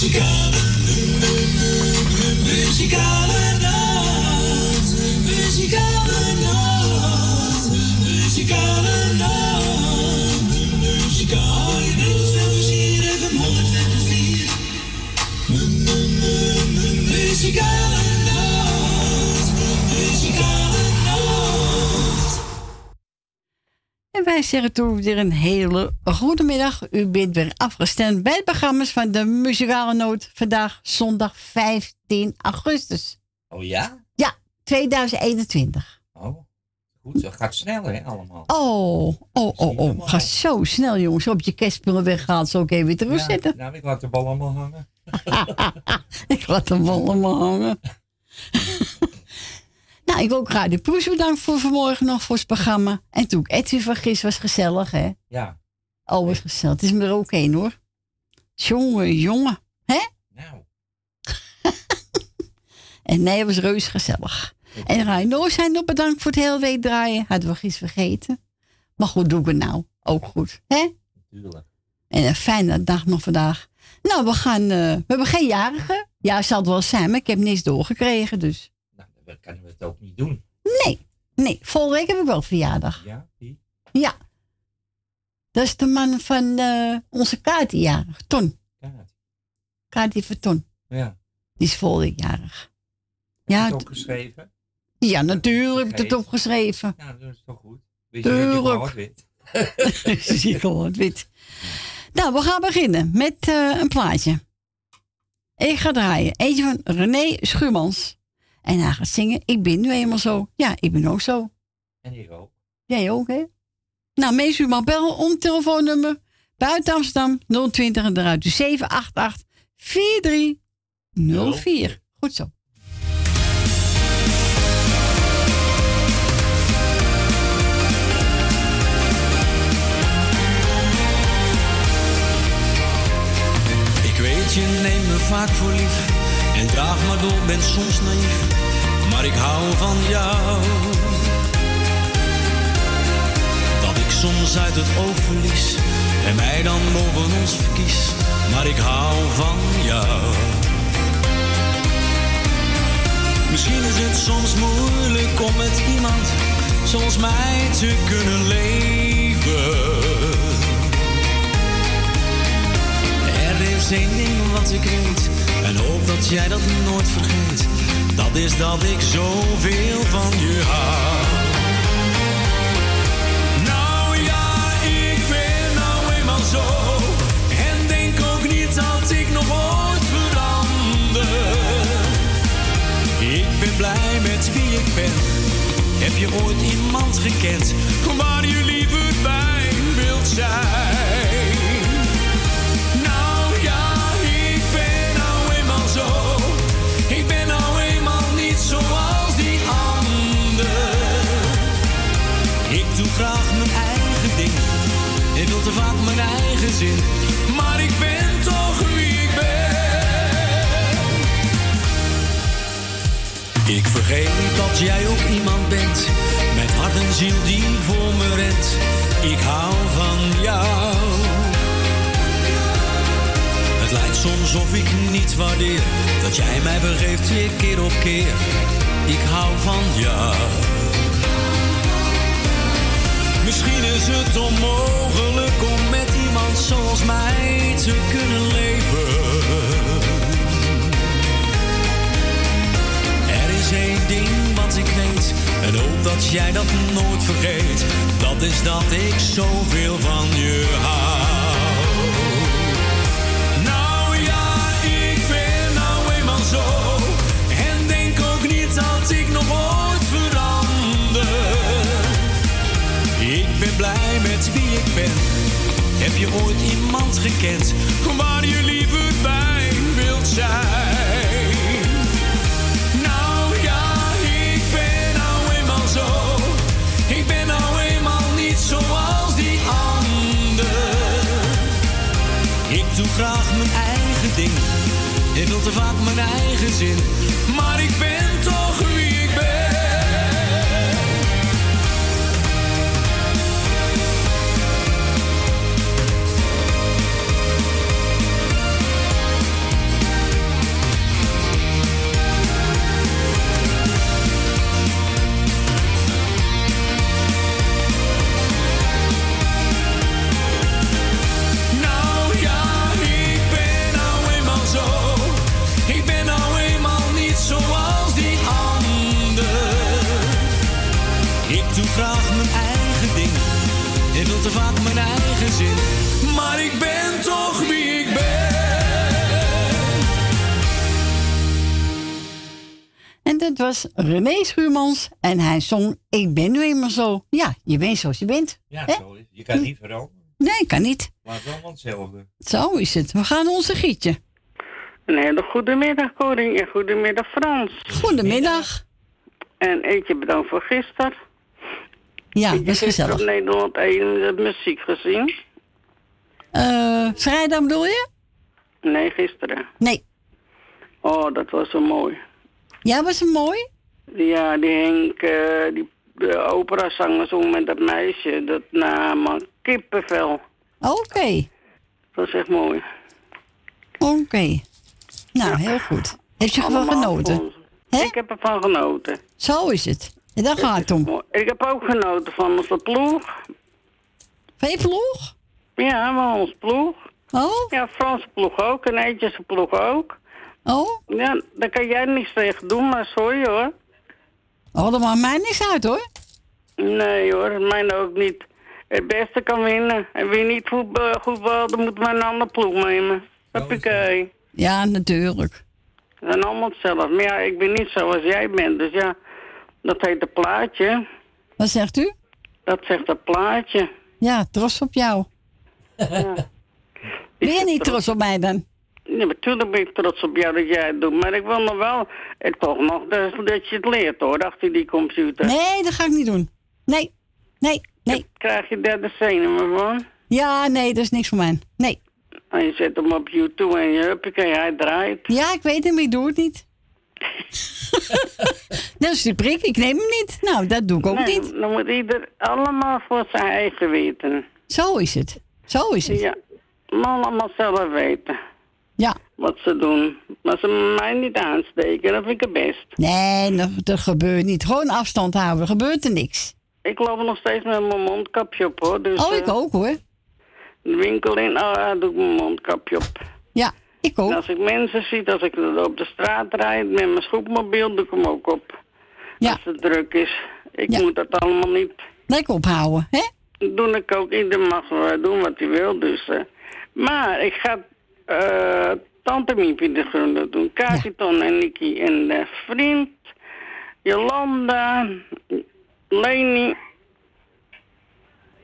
Muzikale, muzikale wij zeggen toe weer een hele goede middag. U bent weer afgestemd bij de programma's van de Muzikale Noot. Vandaag zondag 15 augustus. Oh ja? Ja, 2021. Oh, goed. Dat gaat sneller, hè, allemaal. Oh, oh, oh, oh. normaal. Ga zo snel, jongens. Op je kerstspullen weggehaald, zo ook even weer terugzetten. Ja, nou, ik laat de bal allemaal hangen. Ik laat hem wel allemaal hangen. nou, ik wil ook Radio Poes bedanken voor vanmorgen nog voor het programma. En toen ik Edwin van Gis was gezellig, hè? Ja. Oh, was gezellig. Het is me er ook één, hoor. Jongen, jongen. Hè? Nou. En nee, het was reuze gezellig. En Rino zijn nog bedankt voor het hele week draaien. Hadden we gisteren vergeten. Maar goed, doen we nou. Ook goed. Hè? Tuurlijk. En een fijne dag nog vandaag. Nou, we gaan... eh, we hebben geen jarige. Ja, zal het wel zijn, maar ik heb niks doorgekregen, dus... Dan kunnen we het ook niet doen. Nee, nee. Volgende week heb ik wel verjaardag. Ja, die? Ja. Dat is de man van eh, onze Kati. Ton. Kaart. Kati van Ton. Ja. Die is volgende jarig. Ja, Ja, het t- opgeschreven? ja, natuurlijk heb ik het opgeschreven. Ja, dat is toch goed. Weet je dat je gehoord weet? Zie ik gewoon wit. Nou, we gaan beginnen met eh, een plaatje. Ik ga draaien. Eentje van René Schuurmans. En hij gaat zingen. Ik ben nu eenmaal zo. Ja, ik ben ook zo. En ik ook. Jij ook, hè? Nou, meest u mag bellen om telefoonnummer. Buiten Amsterdam 020 en eruit. Dus 788 4304. Goed zo. Ik weet, je neemt me vaak voor lief. En draag maar door, ben soms naïef. Maar ik hou van jou. Dat ik soms uit het oog verlies. En mij dan boven ons verkies. Maar ik hou van jou. Misschien is het soms moeilijk om met iemand zoals mij te kunnen leven. Er is één ding wat ik weet en hoop dat jij dat nooit vergeet. Dat is dat ik zoveel van je hou. Nou ja, ik ben nou eenmaal zo. En denk ook niet dat ik nog ooit verander. Ik ben blij met wie ik ben. Heb je ooit iemand gekend waar je liever bij wilt zijn? Te vaak mijn eigen zin. Maar ik ben toch wie ik ben. Ik vergeet dat jij ook iemand bent. Met hart en ziel die voor me rent. Ik hou van jou. Het lijkt soms of ik niet waardeer dat jij mij vergeeft weer keer op keer. Ik hou van jou. Misschien is het onmogelijk om met iemand zoals mij te kunnen leven. Er is één ding wat ik weet en hoop dat jij dat nooit vergeet. Dat is dat ik zoveel van je hou. Heb je ooit iemand gekend waar je liever bij wilt zijn? Nou ja, ik ben nou eenmaal zo. Ik ben nou eenmaal niet zoals die ander. Ik doe graag mijn eigen ding. Ik wil te vaak mijn eigen zin. Maar ik ben Ik doe graag mijn eigen ding ik wil te vaak mijn eigen zin. Maar ik ben toch wie ik ben. En dat was René Schuurmans en hij zong Ik ben nu eenmaal zo. Ja, je bent zoals je bent. Ja, zo is Je kan niet veranderen. Nee, kan niet. Maar het hetzelfde. Zo is het. We gaan onze gietje. Een hele goede middag, Koning. En goedemiddag, Frans. Goedemiddag. En eentje bedankt voor gisteren. Ja, Heb dat is gezellig. op Nederland 1 de muziek gezien? Eh, vrijdag bedoel je? Nee, gisteren. Nee. Oh, dat was zo mooi. Ja, was het mooi? Ja, die Henk, eh, die de operazanger zong met dat meisje. Dat na man kippenvel. Oké. Dat is echt mooi. Oké. Nou, heel goed. Heb je ervan genoten? Ik heb ervan genoten. Zo is het. En daar gaat het om. Ik heb ook genoten van onze ploeg. Veevloeg? Ja, van ons ploeg. Oh? Ja, Franse ploeg ook. En Eetjese ploeg ook. Oh? Ja, daar kan jij niks tegen doen, maar sorry hoor. Oh, dat maakt mij niks uit hoor. Nee hoor, mij ook niet. Het beste kan winnen. En wie niet voetbal, voetbal dan moet maar een andere ploeg nemen. Hoppakee. Ja, natuurlijk. We zijn allemaal hetzelfde. Maar ja, ik ben niet zoals jij bent. Dus ja, dat heet een plaatje. Wat zegt u? Dat zegt een plaatje. Ja, trots op jou. Ben je niet trots op mij dan? Ja, natuurlijk ben ik trots op jou dat jij het doet. Maar ik wil nog wel eh, toch nog dat, dat je het leert hoor, achter die computer. Nee, dat ga ik niet doen. Nee, nee, nee. Krijg je daar de zenuwen van? Ja, nee, dat is niks voor mij. Nee. En je zet hem op YouTube en je huppakee, hij draait. Ja, ik weet hem, ik doe het niet. dat is die prik, ik neem hem niet. Nou, dat doe ik ook Nee, niet. dan moet ieder allemaal voor zijn eigen weten. Zo is het. Zo is het. Ja, maar allemaal zelf weten Ja. wat ze doen. Maar ze mij niet aansteken, dat vind ik het best. Nee, dat, dat gebeurt niet. Gewoon afstand houden, er gebeurt er niks. Ik loop nog steeds met mijn mondkapje op hoor. Dus, Oh, ik eh, ook hoor. De winkel in, oh, ja, doe ik mijn mondkapje op. Ja, ik En ook. als ik mensen zie, als ik op de straat rijd met mijn scootmobiel, doe ik hem ook op. Ja. Als het druk is. Ik Ja. moet dat allemaal niet Lekker ophouden, hè? doen. Ik ook. Ieder mag doen wat hij wil. Dus, eh. Maar ik ga eh Tante Miepie de Groene doen. Kakiton en Nicky en de vriend. Jolanda. Leni.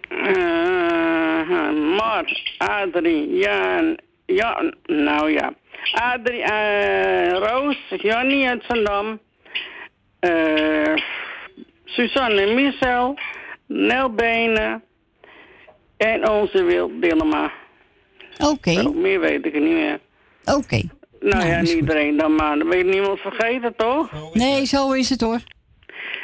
eh Mar. Adrie. Jan. Ja, nou ja. Adrie. eh Roos. Jannie uit Zandam. eh Suzanne en Michel. Nel Benen. En onze Wild Dillema. Oké, Ook meer weet ik er niet meer. oké. Nou, Nou, ja, niet iedereen dan maar. Dan weet je niemand vergeten, toch? Nee, zo is het hoor.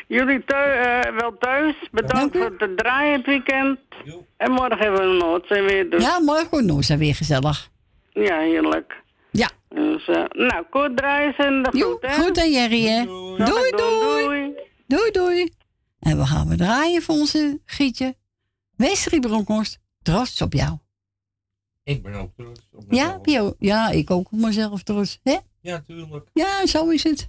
Jullie thu- eh, wel thuis. Bedankt voor het draaien het weekend. Jo. En morgen hebben we een Noordzee weer. Dus ja, morgen dat weer gezellig. Heerlijk. Ja. Dus, eh, nou, kort draaien en de Jo, groet, hè? goed aan Jerry, hè? Doei. Doei, doei, doei. Doei, doei. En we gaan we draaien voor onze gietje. Wesley Bronkhorst, trots op jou. Ik ben ook trots op Ja, mezelf. Pio? Ja, ik ook op mezelf trots. Hè? Ja, tuurlijk. Ja, zo is het.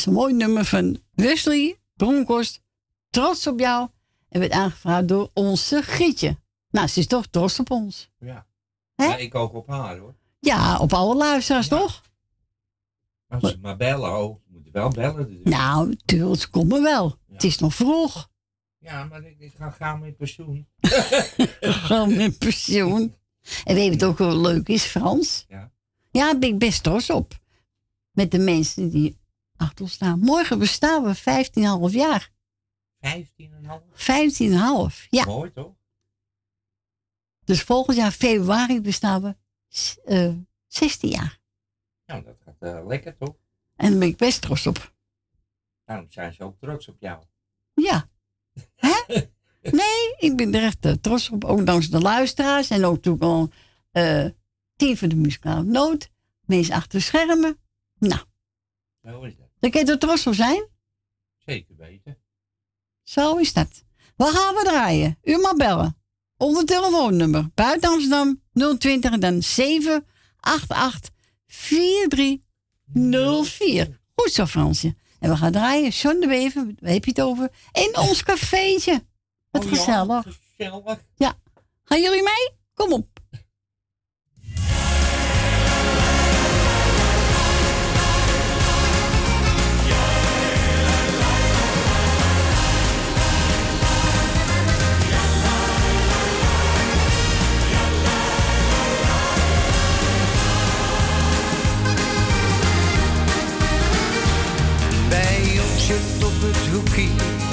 Ja, is een mooi nummer van Wesley Bronkhorst. Trots op jou. En werd aangevraagd door onze Gietje. Nou, ze is toch trots op ons. Ja. Hè? Ja, ik ook op haar hoor. Ja, op alle luisteraars, Ja. toch? Als ze maar bellen, oh, ze moeten wel bellen. dus. Nou, tuurlijk, ze komen wel. Het is nog vroeg. Ja, maar ik, ik ga gaan met pensioen. Gewoon met pensioen. En weet je wat ook wel leuk is, Frans? Ja. Ja, daar ben ik best trots op. Met de mensen die achter ons staan. Morgen bestaan we 15,5 jaar. 15,5. 15,5, ja. Mooi toch? Dus volgend jaar februari bestaan we s- eh, 16 jaar. Nou, dat gaat eh, lekker toch? En daar ben ik best trots op. Daarom zijn ze ook trots op jou. Ja. Hè? Nee, ik ben er echt eh, trots op. Ook dankzij de luisteraars. En ook natuurlijk al team van de muzikale noot. Mensen achter de schermen. Nou, Zo is dat. Daar kun je er trots op zijn. Zeker weten. Zo is dat. Wat gaan we draaien? U mag bellen. Onder telefoonnummer. Buiten Amsterdam 020 en dan 788 4304. Goed zo, Fransje. En we gaan draaien. John de Wever, waar heb je het over? In ons cafeetje. Wat Oh ja, gezellig. gezellig. Gaan jullie mee? Kom op.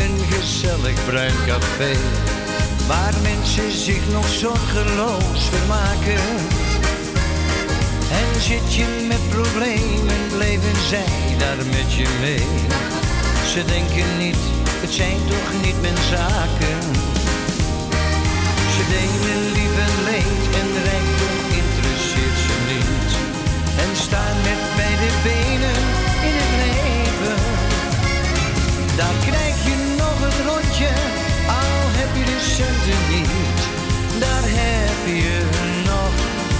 een gezellig bruin café. Waar mensen zich nog zorgeloos vermaken. En zit je met problemen, blijven zij daar met je mee. Ze denken niet, het zijn toch niet mijn zaken. Ze delen lief en leed en rijkdom interesseert ze niet. En staan met beide benen Daar krijg je nog een rondje, al heb je de centen niet. Daar heb je nog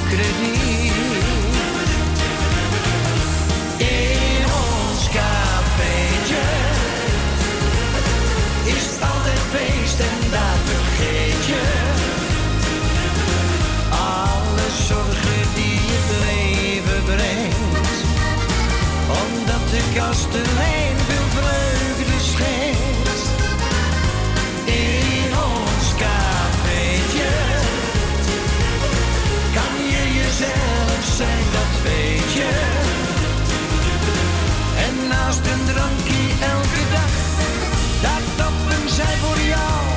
krediet. In ons cafeetje is het altijd feest en daar vergeet je alle zorgen die het leven brengt. Omdat de kastelein naast een drankje elke dag, daar tappen zij voor jou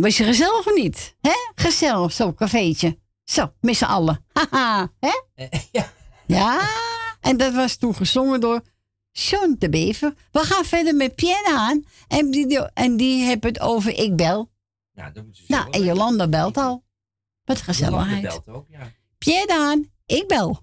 Nou, was je gezellig of niet? Hè? Gezellig, zo'n cafeetje. Zo, met z'n allen. Haha, hè? Eh, ja. Ja, en dat was toen gezongen door Sean de Bever. We gaan verder met Pierre aan. En die, en die heeft het over Ik Bel. Nou, ze Nou, en. Jolanda belt al. Wat Jolanda gezelligheid. belt ook, ja. Pierre aan, Ik Bel.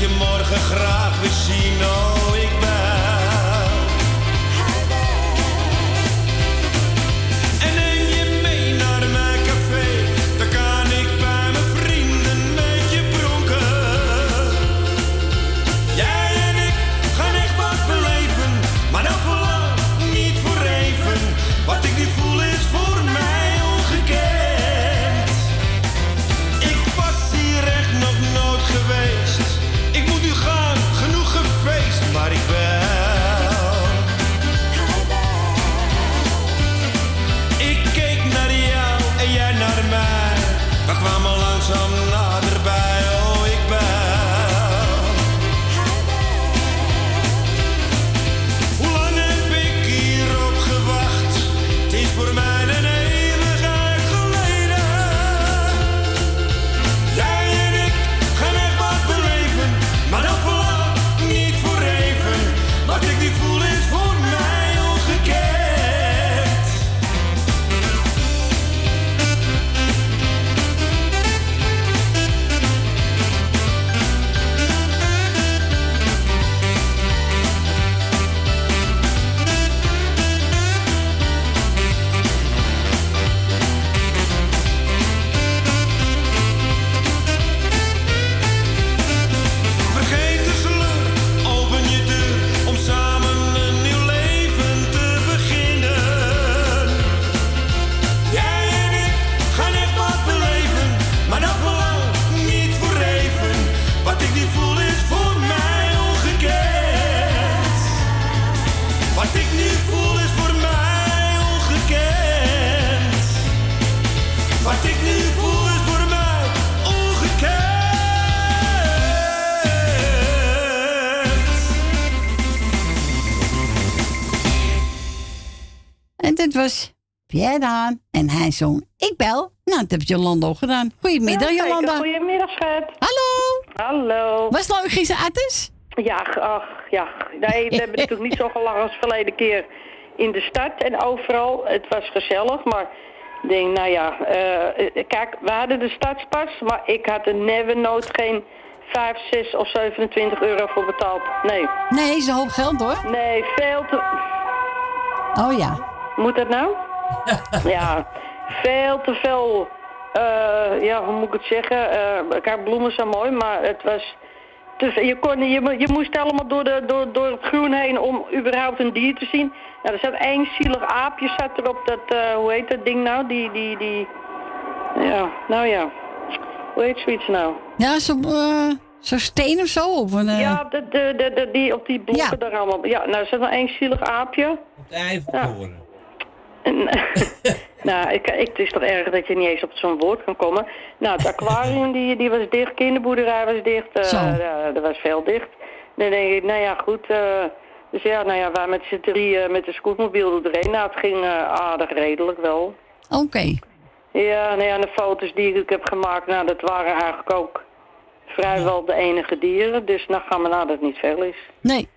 Je morgen graag weer zien. Was Pierre en hij zong Ik Bel. Nou, dat heeft Jolanda ook gedaan. Goedemiddag, Ja. Jolanda. Goedemiddag, schat. Hallo. Hallo. Was het leuk gisteren, Attes? Ja, ach, ja. Nee, we hebben natuurlijk niet zo gelachen als verleden keer in de stad en overal. Het was gezellig, maar ik denk, nou ja, eh, kijk, we hadden de stadspas, maar ik had er never nooit geen 5, 6 of 27 euro voor betaald. Nee. Nee, is een hoop geld hoor. Nee, veel te... Oh ja. Moet dat nou? ja, veel te veel. eh, ja, hoe moet ik het zeggen? eh kijk, bloemen zijn mooi, maar het was Dus je, kon, je, je moest allemaal door, de, door, door het groen heen om überhaupt een dier te zien. Nou, er zat één zielig aapje zat er op dat, eh, hoe heet dat ding nou? Die, die, die, ja, nou ja. Hoe heet zoiets nou? Ja, zo'n eh, zo'n steen of zo? Of een, eh, Ja, de, de, de, de- die op die blokken Ja. daar allemaal. Ja, nou, er zat nog één zielig aapje. Op de Eiffeltoren. nou, ik, ik, het is toch erg dat je niet eens op zo'n woord kan komen. Nou, het aquarium die, die was dicht, kinderboerderij was dicht, eh, Zo. ja, er was veel dicht. Dan denk ik, nou ja, goed. eh, dus ja, nou ja, wij met z'n drieën met de scootmobiel erheen. Nou, het ging eh, aardig redelijk wel. Oké. Ja, nou ja, en de foto's die ik heb gemaakt, nou, dat waren eigenlijk ook vrijwel de enige dieren. Dus dan gaan we nou dat het niet veel is. Nee.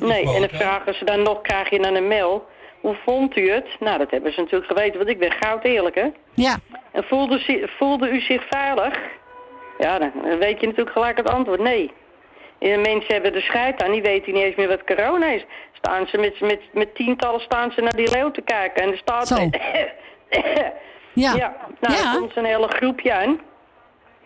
Nee, en dan vragen ze dan nog, krijg je dan een mail. Hoe vond u het? Nou, dat hebben ze natuurlijk geweten, want ik ben goud eerlijk, hè. Ja. En voelde, voelde u zich veilig? Ja, dan weet je natuurlijk gelijk het antwoord, nee. En de mensen hebben de scheid aan, die weten niet eens meer wat corona is. Staan ze met, met, met tientallen staan ze naar die leeuw te kijken en er staat... Ja. Ja, nou, Ja. er komt zo'n hele groepje aan.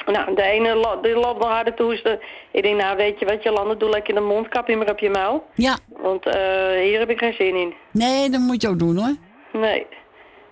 Nou, de ene die loopt nog harder toe. Is de, ik denk, nou, weet je wat, Jolanda, doe lekker de mondkapje maar op je muil. Ja. Want eh, hier heb ik geen zin in. Nee, dat moet je ook doen hoor. Nee.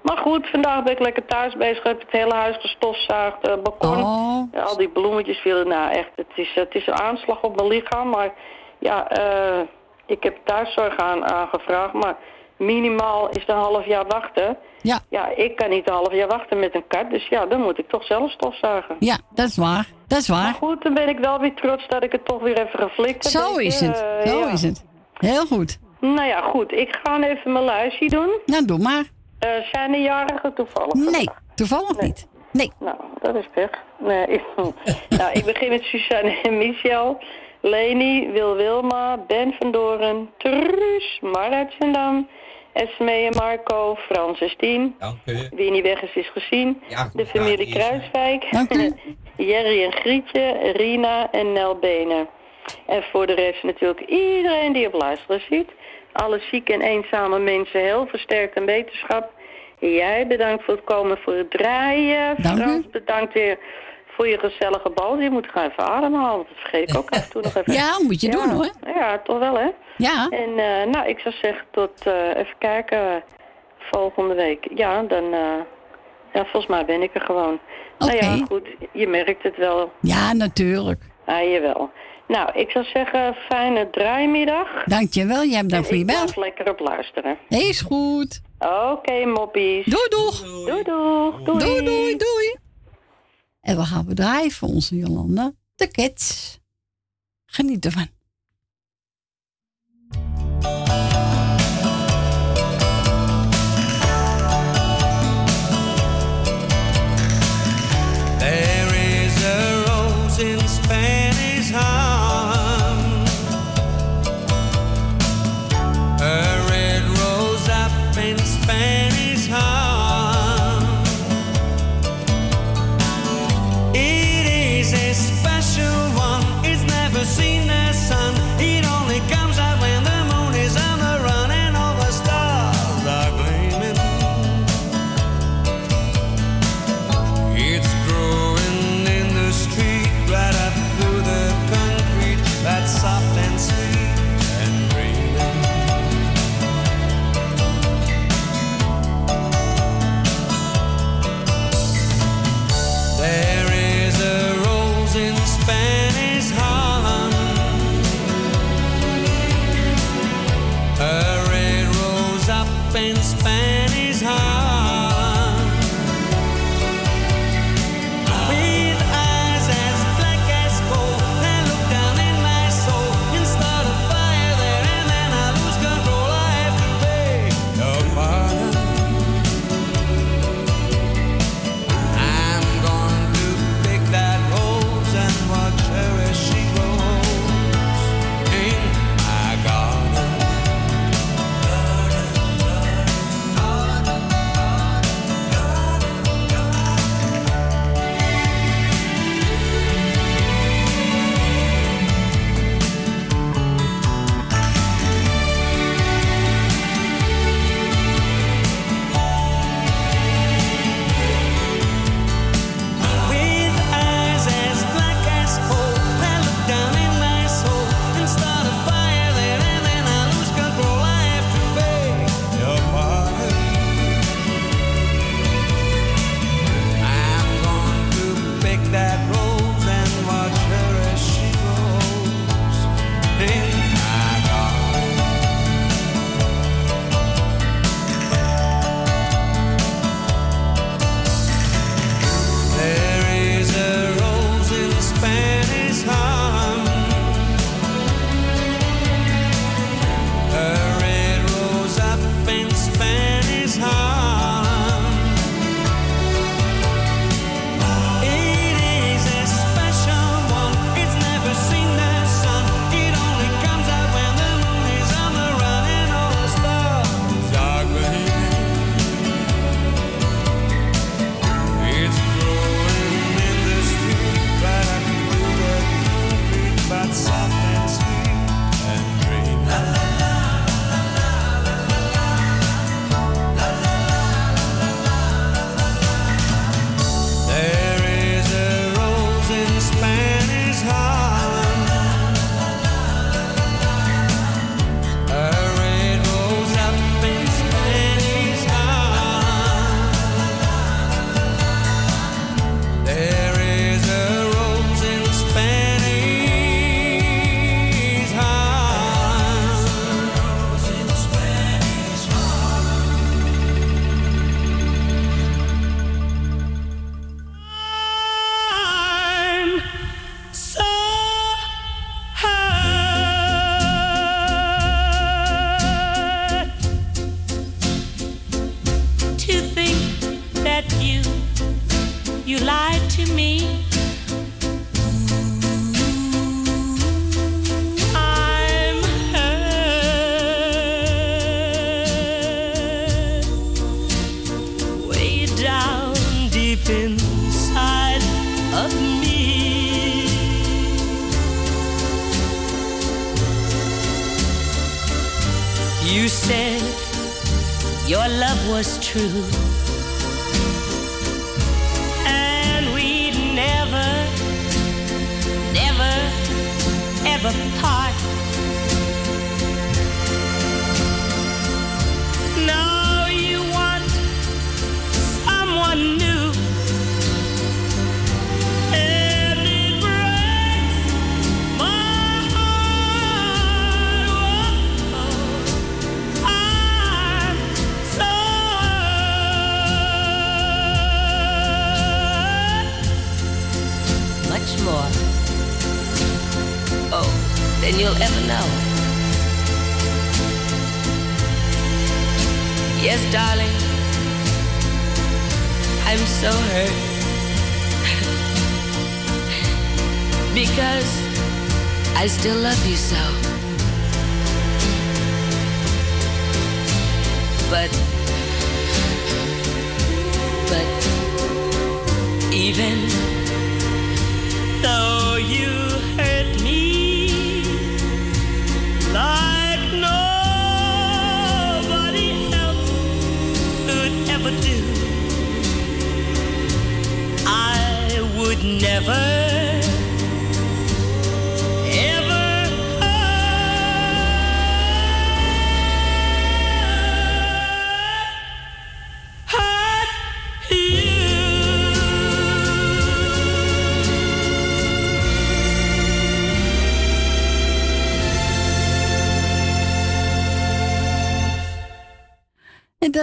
Maar goed, vandaag ben ik lekker thuis bezig. Heb het hele huis gestofzuigd, eh balkon. Oh. Al die bloemetjes vielen. Nou, echt, het is, het is een aanslag op mijn lichaam. Maar ja, eh, ik heb thuiszorg aan, aangevraagd. Maar minimaal is het een half jaar wachten. Ja. Ja, ik kan niet een half jaar wachten met een kat. Dus ja, dan moet ik toch zelf stofzuigen. Ja, dat is waar. Dat is Maar waar. goed, dan ben ik wel weer trots dat ik het toch weer even geflikt heb. Zo is het. Zo ja. is het. Heel goed. Nou ja, goed. Ik ga even mijn lijstje doen. Nou, doe maar. Eh, zijn er jarigen toevallig? Nee, vandaag? toevallig niet. Nee. Nou, dat is pech. Nee, nou, ik begin met Suzanne en Michel, Leni, Wil Wilma, Ben van Doren, Truus, Marat Zendam, Esme en Marco, Frans en Stien, Dank u. Winnie Weggers is gezien, Ja, goed, de familie. Kruiswijk, Dank u. Jerry en Grietje, Rina en Nel Benen. En voor de rest natuurlijk iedereen die op luisteren ziet. Alle zieke en eenzame mensen heel versterkt en wetenschap. Jij bedankt voor het komen voor het draaien. Dank u. Frans bedankt weer voor je gezellige bal. Je moet gaan even ademhalen, want dat vergeet ik ook af en toe nog even. Ja, moet je doen hoor. Ja, toch wel hè. Ja. En eh, nou, ik zou zeggen tot, eh, even kijken, volgende week. Ja, dan, eh, ja, volgens mij ben ik er gewoon. Nou ja, Oké. goed, je merkt het wel. Ja, natuurlijk. Ah, jawel. Nou, ik zou zeggen, fijne draaimiddag. Dankjewel. Jij bedankt voor je ik bel. blijf lekker op luisteren. Is goed. Oké, moppies. Doei, doeg. Doei, doeg. Doei. Doei, doei, doei. En we gaan bedrijven onze Jolanda. De Cats. Geniet ervan.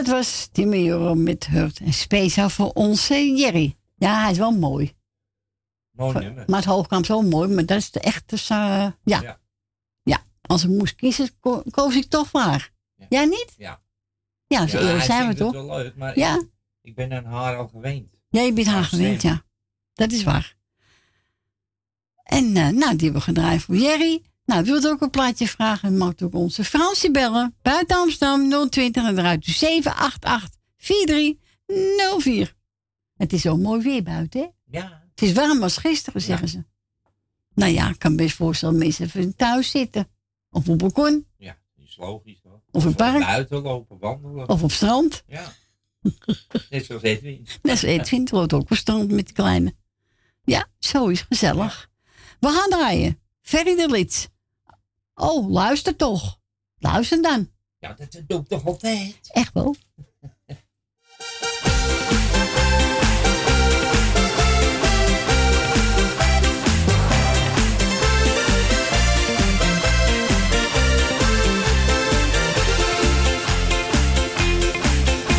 Dat was Timmy Joram met Hurt. En speciaal voor onze Jerry. Ja, hij is wel mooi. Mooi nummer. Maar het hoogkamp is wel mooi, maar dat is de echte. ja. ja. Ja. Als ik moest kiezen, ko- koos ik toch waar. Jij niet? Ja. Ja, zo Ja, zijn we toch? wel leuk, maar Ja. ik, ik ben aan haar al gewend. Ja, je bent haar gewend, ja. Dat is waar. En eh, nou, die hebben we gedraaid voor Jerry. Nou, wilt ook een plaatje vragen? Mag ook onze Fransje bellen. Buiten Amsterdam 020 en eruit 788 4304. Het is zo mooi weer buiten, hè? Ja. Het is warm als gisteren, zeggen ze. Nou ja, ik kan best voorstellen mensen even thuis zitten. Of op het balkon. Ja, dat is logisch toch? Of een park. Buiten lopen, wandelen. Of op strand. Ja. Net zoals Edwin. Net zoals Edwin, het wordt ook op strand met de kleine. Ja, zo is gezellig. We gaan draaien. Ferry de Lits. Oh, luister toch. Luister dan. Ja, dat, doe ik toch altijd? Echt wel.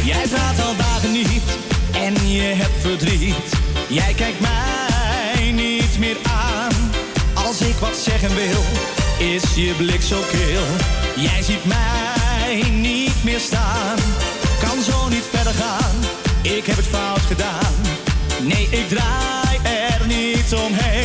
Jij praat al dagen niet en je hebt verdriet. Jij kijkt mij niet meer aan. Als ik wat zeggen wil, is je blik zo kil. Jij ziet mij niet meer staan. Kan zo niet verder gaan, ik heb het fout gedaan. Nee, ik draai er niet omheen.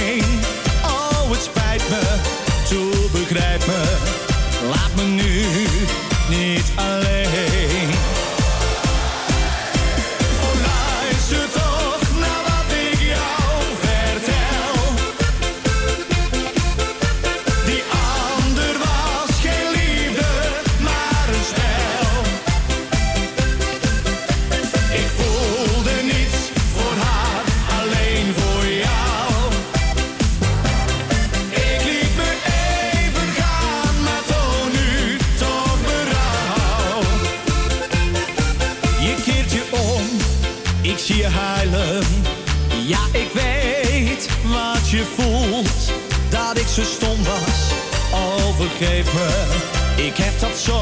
Ik heb dat zo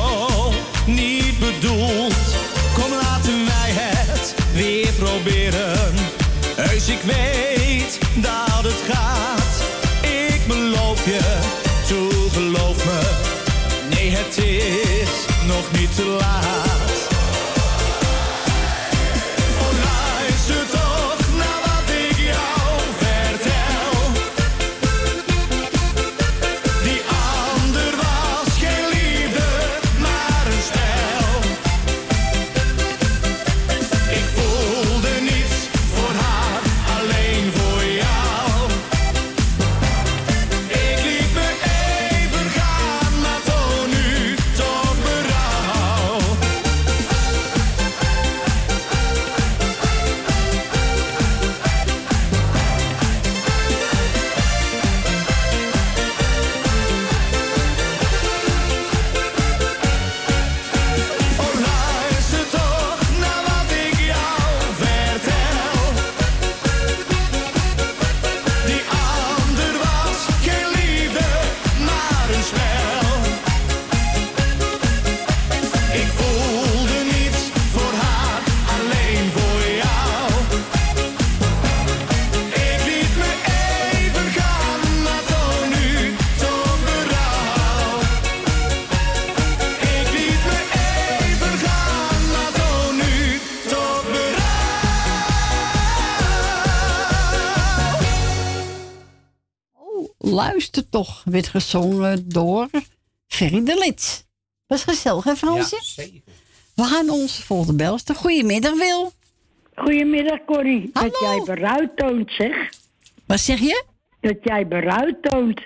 niet bedoeld. Kom, laten wij het weer proberen. Heus, ik weet dat het gaat. Ik beloof je, toe geloof me. Nee, het is nog niet te laat. Luister toch. Werd gezongen door Ferry de Lits. Was gezellig, hè Fransje? Ja, zeker. We gaan onze volgende belster. Goedemiddag, Wil. Goedemiddag, Corrie. Dat Hallo. jij beruid toont, zeg. Wat zeg je? Dat jij beruid toont.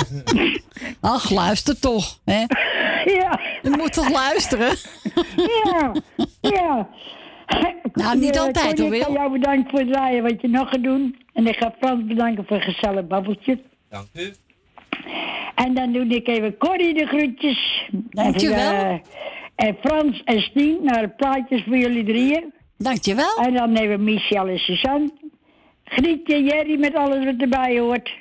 Ach, luister toch. Hè? Ja, Je moet toch luisteren? ja, ja. Nou, niet Eh, altijd, Corrie, hoor, Ik Wil. jou bedanken voor het draaien wat je nog gaat doen. En ik ga Frans bedanken voor een gezellig babbeltje. Dank u. En dan doe ik even Corrie de groetjes. Dankjewel. En, eh, en Frans en Stien naar de plaatjes voor jullie drieën. Dankjewel. En dan nemen we Michel en Suzanne. Grietje, Jerry met alles wat erbij hoort.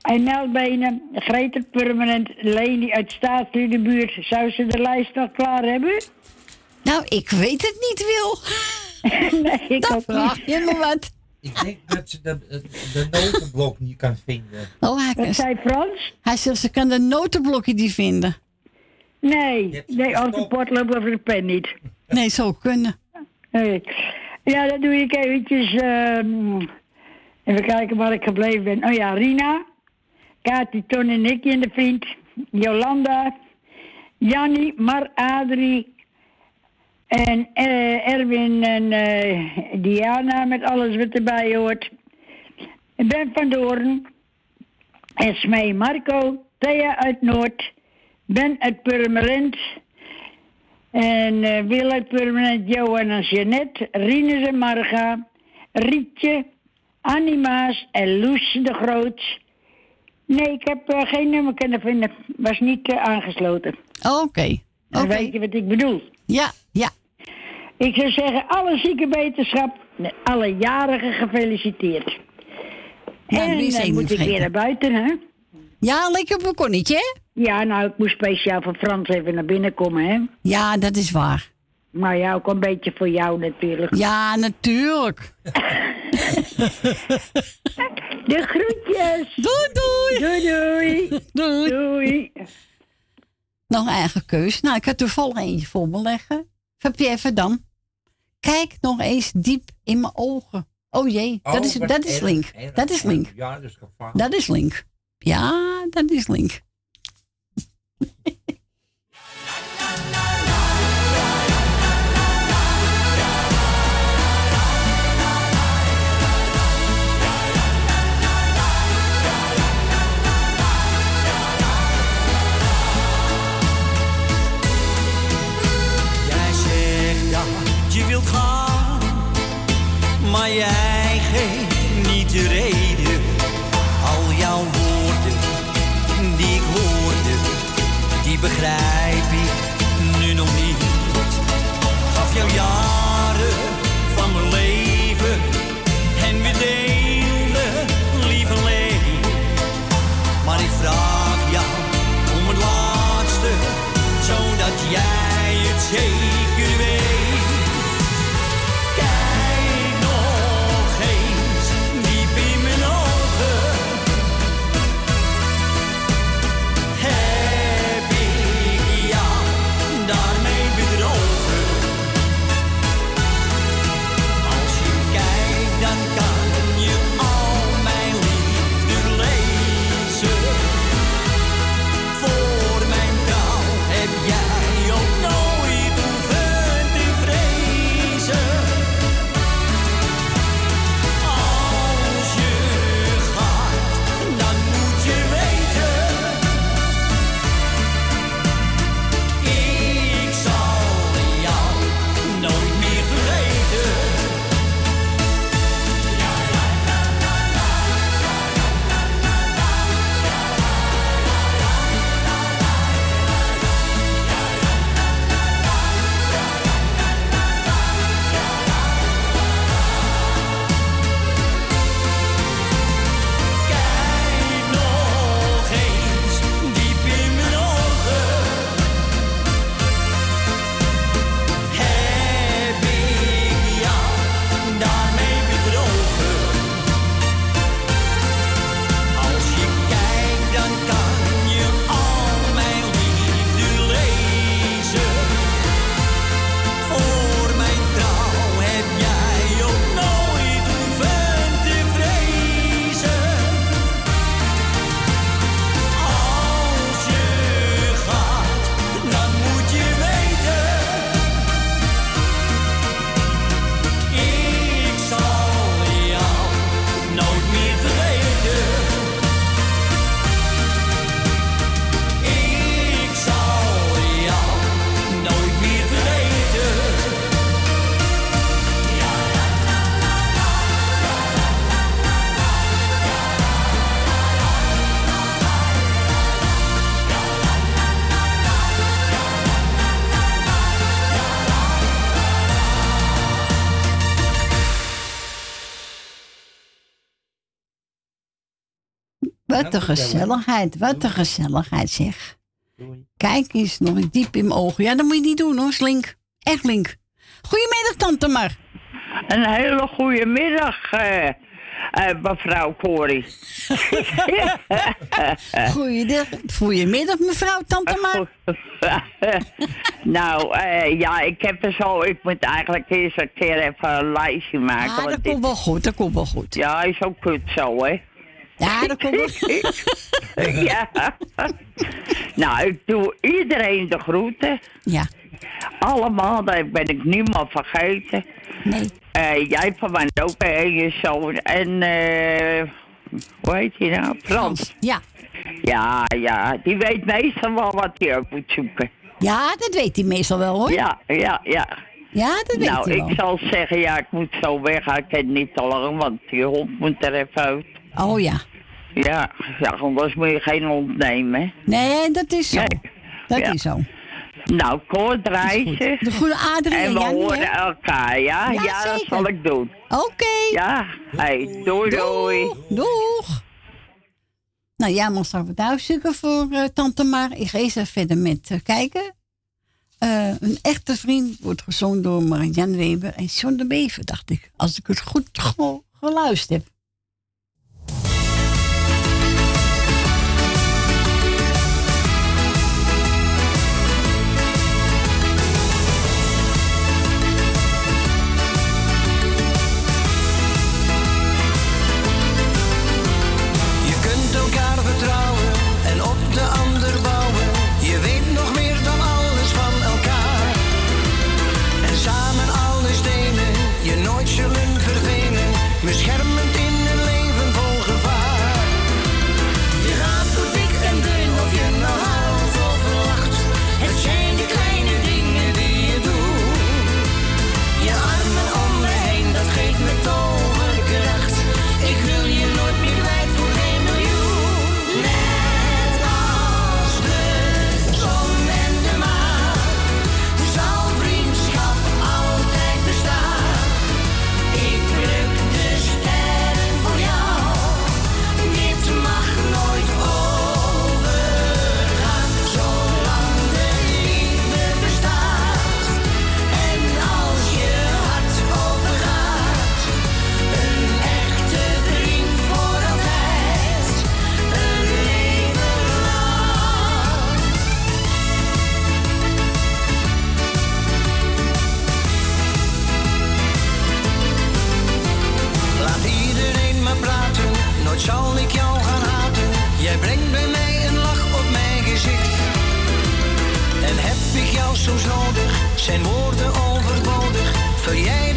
En Nelbenen, Greter Permanent, Leni uit Staatsludenbuurt. Zou ze de lijst nog klaar hebben? Nou, ik weet het niet, Wil. nee, ik ook vraag niet. je me wat. Ik denk dat ze de, de notenblok niet kan vinden. Oh, hij, zei Frans? hij zegt, ze kan de notenblokje niet vinden. Nee, nee, of de potloop of de pen niet. Nee, zou kunnen. Nee. Ja, dan doe ik eventjes... ehm, even kijken waar ik gebleven ben. Oh ja, Rina. Kati, Ton en Nicky en de vriend. Jolanda. Jannie, Mar, Adrie. En eh, Erwin en eh, Diana met alles wat erbij hoort. Ik ben van Doorn. En Smee Marco. Thea uit Noord. Ben uit Purmerend. En eh Wil uit Permanent, Johan en Jeannette, Rinus en Marga, Rietje, Annie Maas en Loes de Groot. Nee, ik heb geen nummer kunnen vinden. Was niet aangesloten. Oké. Dan weet je wat ik bedoel. Ja, ja. Ik zou zeggen, alle zieke wetenschap, alle jarigen gefeliciteerd. Nou, en dan één moet ik weer naar buiten, hè? Ja, lekker balkonnetje, hè? Ja, nou, ik moest speciaal voor Frans even naar binnen komen, hè? Ja, dat is waar. Maar ja, ook een beetje voor jou natuurlijk. Ja, natuurlijk. De groetjes! Doei, doei. Doei, doei! Doei. Doei! Nog eigen keus. Nou, ik had toevallig eentje voor me leggen. Van Pierre Verdam. Kijk nog eens diep in mijn ogen. Oh jee, dat, Oh, is, dat is link. Dat is link. Ja, dat is. Dat is link. Ja, dat is link. maar jij Wat een gezelligheid, wat een gezelligheid zeg. Kijk eens, nog diep in mijn ogen. Ja, dat moet je niet doen hoor, Slink. Echt link. Goedemiddag, tante Mar. Een hele goede middag, eh, eh, mevrouw Corrie. Goeiedag, goedemiddag, mevrouw, tante Mar. nou, eh, ja, ik heb er zo... Ik moet eigenlijk eerst een keer even een lijstje maken. Ah, dat komt wel goed, dat komt wel goed. Ja, is ook kut zo, hè? Ja, dat komt wel ja. Nou, ik doe iedereen de groeten. Ja. Allemaal, dat ben ik niemand vergeten. Nee. jij van mij ook, en je zoon. En, eh hoe heet hij nou? Frans. Ja. Ja, ja, die weet meestal wel wat hij ook moet zoeken. Ja, dat weet hij meestal wel hoor. Ja, ja, ja. Ja, dat weet nou, hij wel. ik zal zeggen, ja, ik moet zo weg. Ik ken niet te lang, want die hond moet er even uit. Oh ja. Ja, ja anders moet je geen hond nemen. hè. Nee, dat is zo. Dat Ja. is zo. Nou, kort reizen. De goede Adrie En we Jannie, horen hè? elkaar, ja? Ja, Ja, dat zal ik doen. Oké. Ja, hey, doei doei. Doeg. Nou, jij mag straks wat uitzoeken voor eh, tante Mar. Ik ga eerst even verder met eh, kijken. Eh, een echte vriend wordt gezongen door Marianne Weber en John de Bever, dacht ik. Als ik het goed ge- geluisterd heb. Zijn woorden overbodig. Vul jij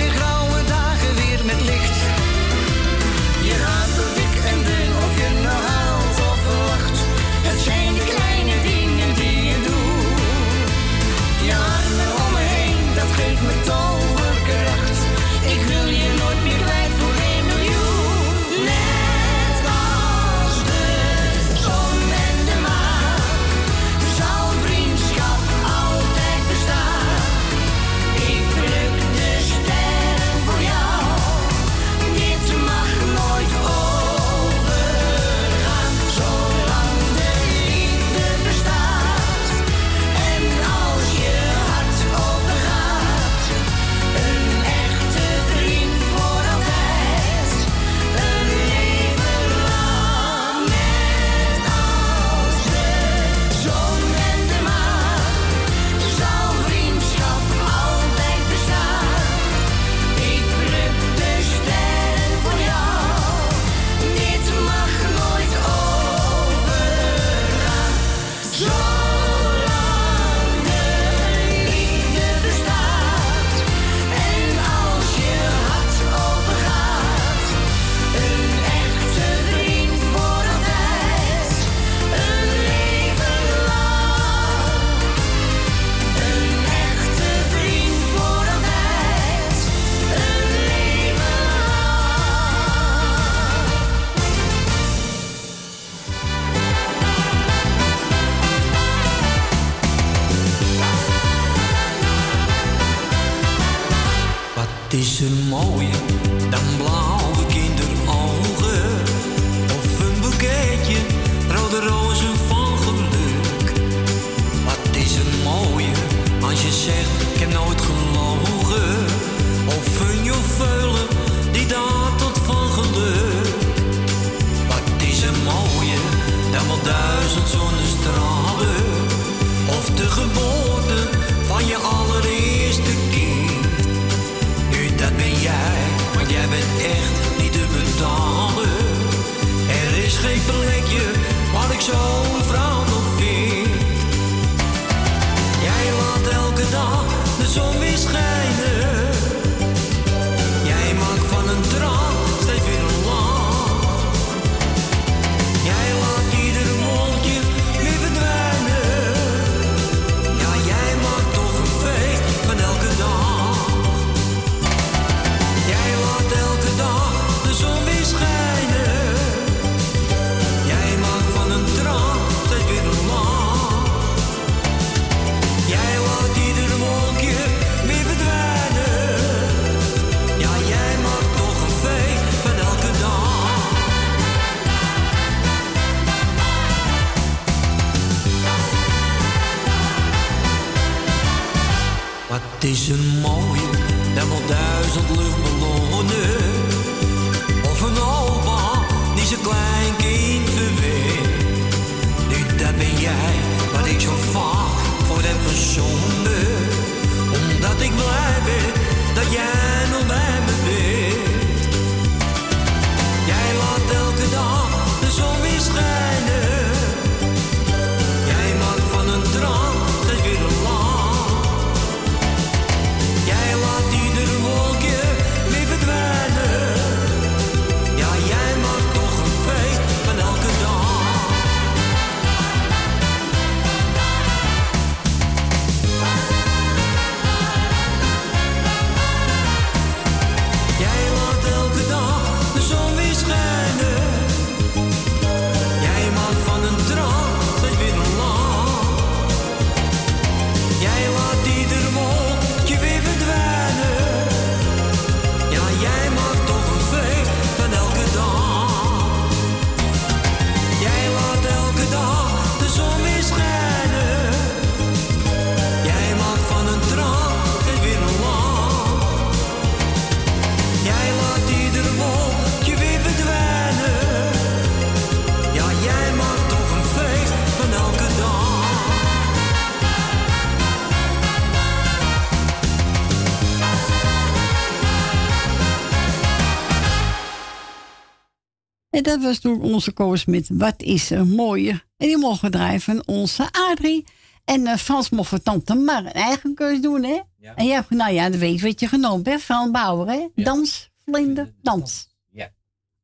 Dat was toen onze koos met Wat is er mooie. En die mogen draaien van onze Adrie. En uh, Frans mocht tante Mar een eigen keus doen, hè? En jij hebt, nou ja, de week wat je genomen bent, Frans Bauer, hè? Dans, vlinder, dans. Ja.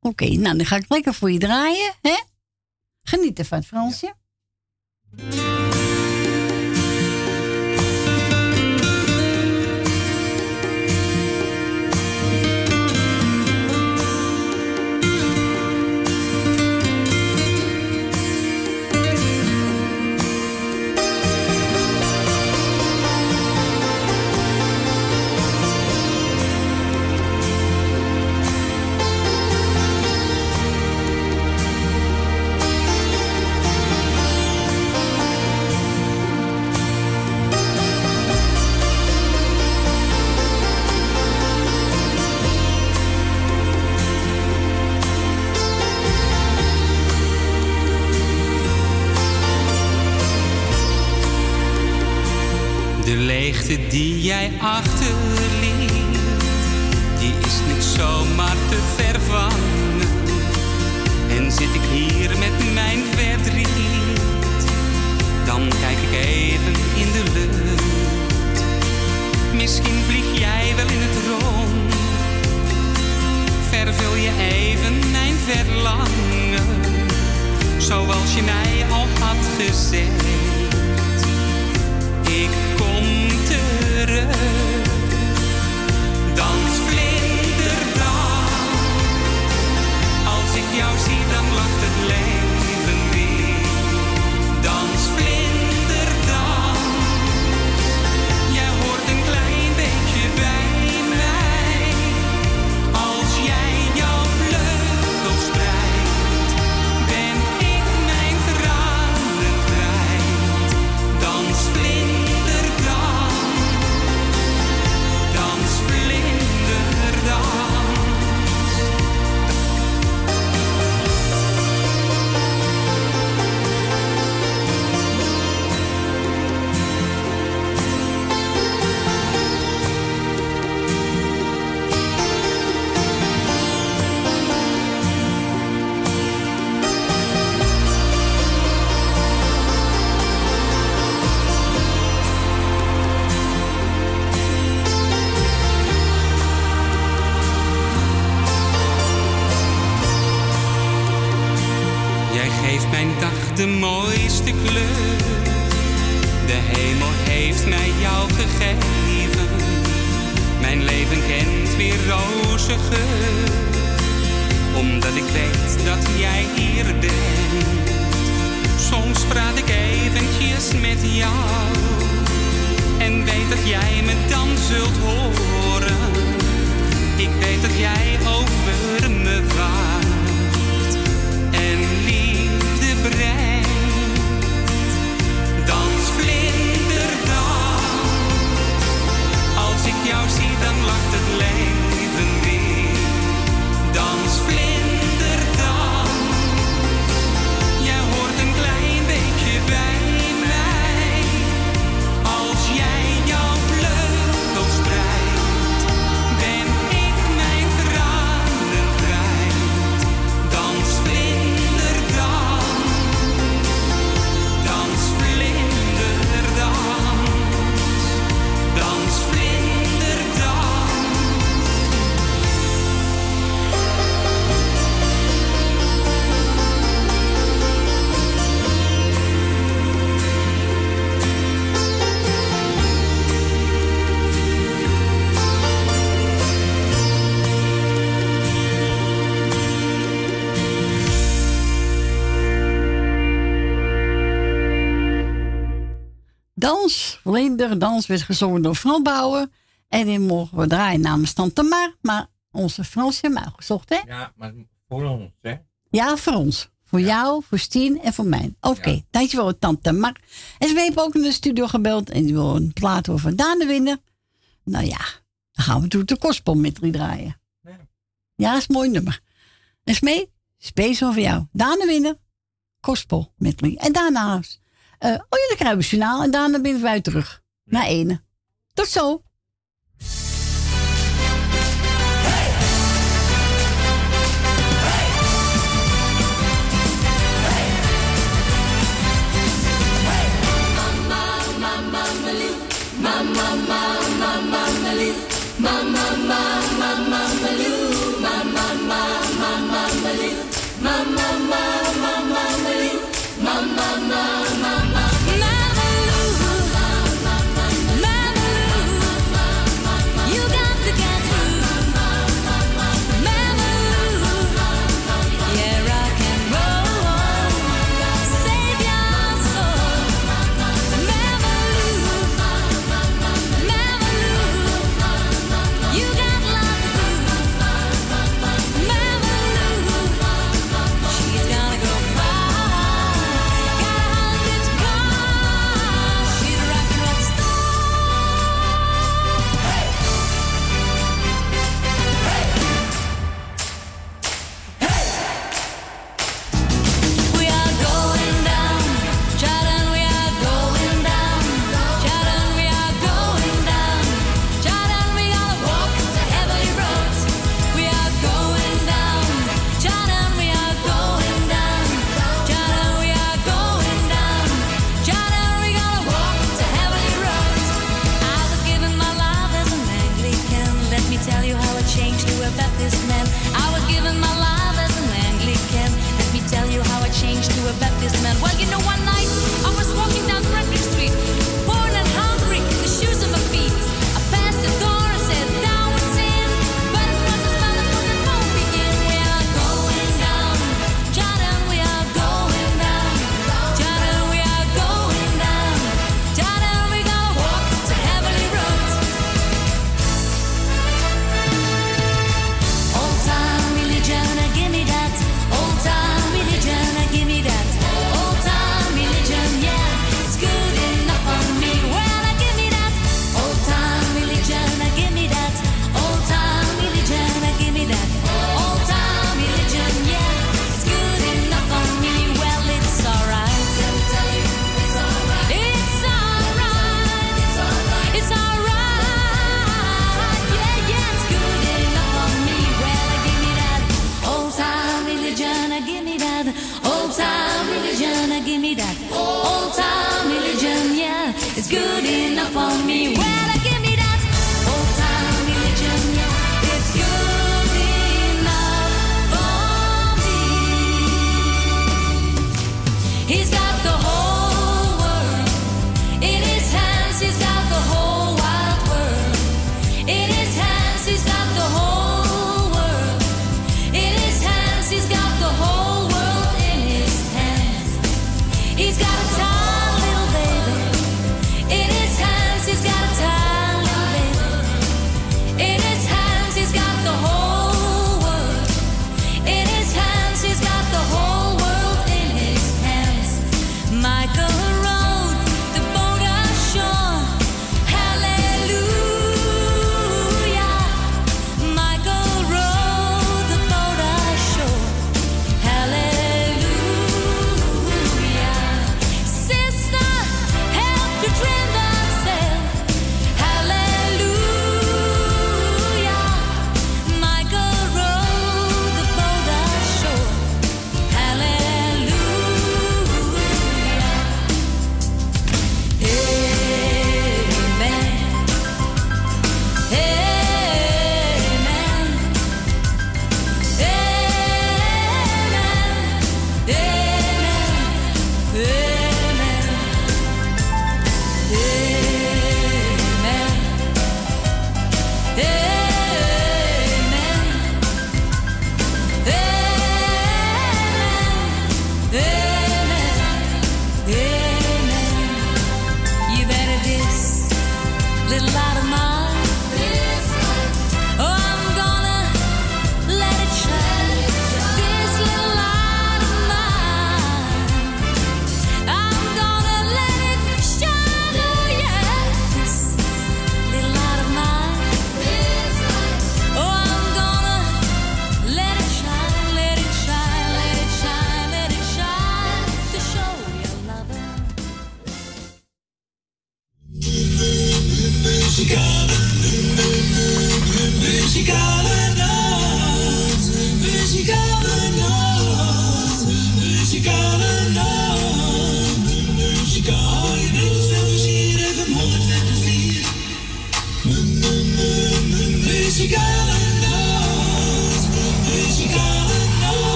Oké, nou dan ga ik lekker voor je draaien, hè? Geniet ervan, Fransje. Dans, werd gezongen door Frans Bouwer. En die mogen we draaien namens Tante Mar. Maar onze Frans heeft hem uitgezocht, hè? Ja, maar voor ons, hè? Ja, voor ons. Voor jou, voor Stien en voor mij. Oké, dankjewel, Tante Mar. En ze heeft ook in de studio gebeld en die wil een plaat over Daan de winnen. Nou ja, dan gaan we toen de drie draaien. Ja, is een mooi nummer. En Smee, speciaal voor jou. Daan de winnen, kostbol met drie. En daarnaast, eh, oh ja, dan krijgen we journaal en daarna ben wij terug. Naar ene. Tot zo.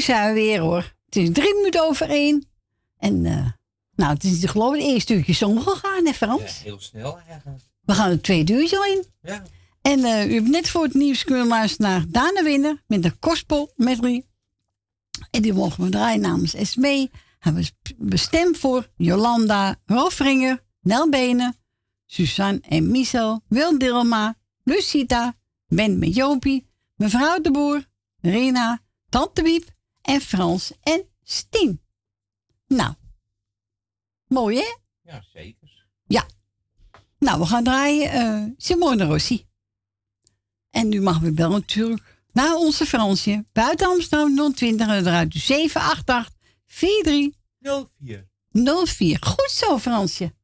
Hier zijn we weer hoor. Het is drie minuten over één. En eh, nou, het is geloof ik het eerste uurtje zon gegaan, hè Frans? Heel snel eigenlijk. We gaan het tweede uurtje in. Ja. En eh, u hebt net voor het nieuws kunnen luisteren naar Dana Winner met de Kospel medley. En die mogen we draaien namens Esmee. Hebben we bestemd voor Jolanda Rolfringer, Nel Benen, Suzanne en Michel, Wil Dilma, Lucita, Ben met Jopie, mevrouw de Boer, Rena, Tante Wiep en Frans en Stien. Nou, mooi hè? Ja, zeker. Ja. Nou, we gaan draaien eh, Simone Rossi. En nu mag we bellen natuurlijk naar onze Fransje. Buiten Amsterdam 020 en eruit 788 43 04. 04. Goed zo, Fransje.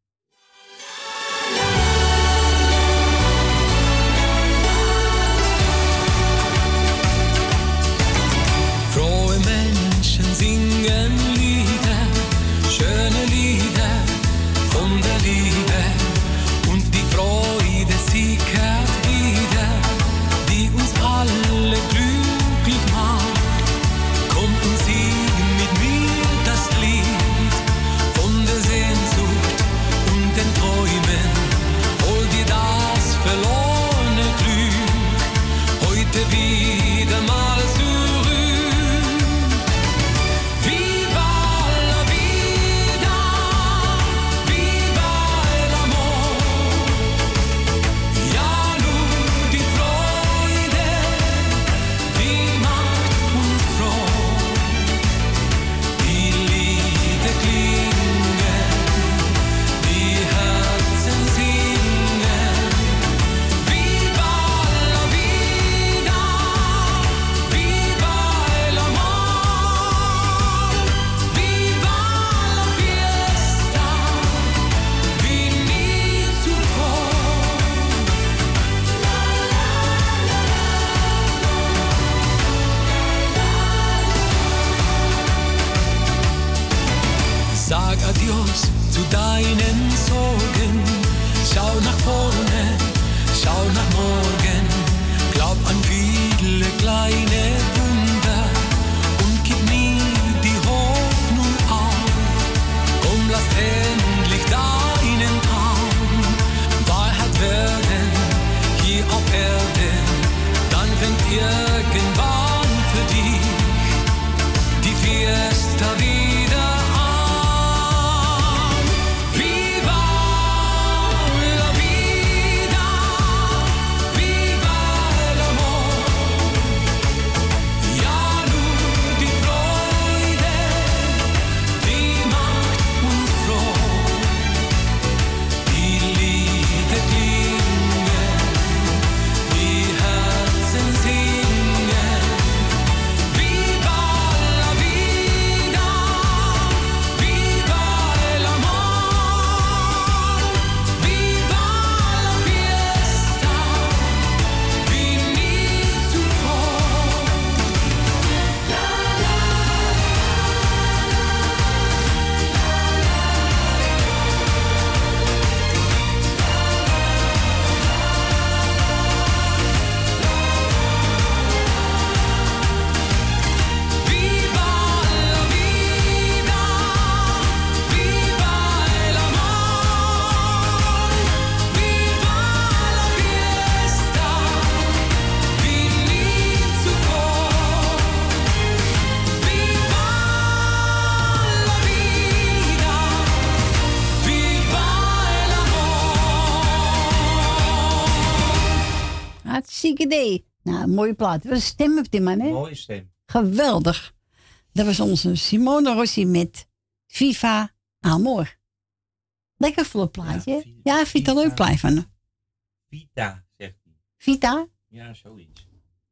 Plaat. Wat een stem op die man, hè? Mooie stem. Geweldig. Dat was onze Simone Rossi met Viva Amor. Lekker volle plaatje. Ja, ik vind het een leuk van haar. Vita, zegt hij. Vita? Ja, zoiets.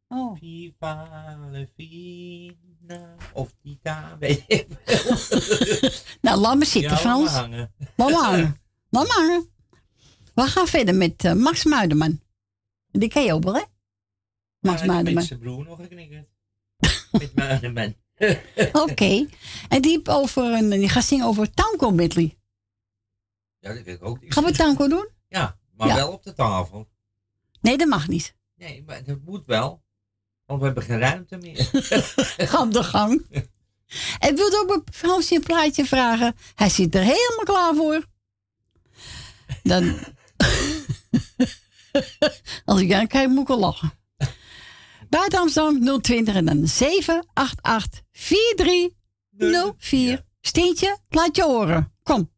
Oh. Viva la vida. Of Vita, weet ik. Nou, laat me zitten, Ja, laat Frans. hangen. Laat maar hangen. Laat hangen. We gaan verder met eh, Max Muiderman. Die ken je ook wel, hè? Max Ja. Met zijn broer nog geknikkerd. met Muiderman. Oké. En die, over een, die gaat zingen over tango medley. Ja, dat weet ik ook. Gaan we tango doen? Ja, maar Ja. wel op de tafel. Nee, dat mag niet. Nee, maar dat moet wel. Want we hebben geen ruimte meer. Ga op de gang. En wilt ook Fransje een plaatje vragen? Hij zit er helemaal klaar voor. Dan... Als ik aan kijk, moet ik al lachen. Buiten Amsterdam 020 en dan 788 4304. Steentje, laat je horen. Kom.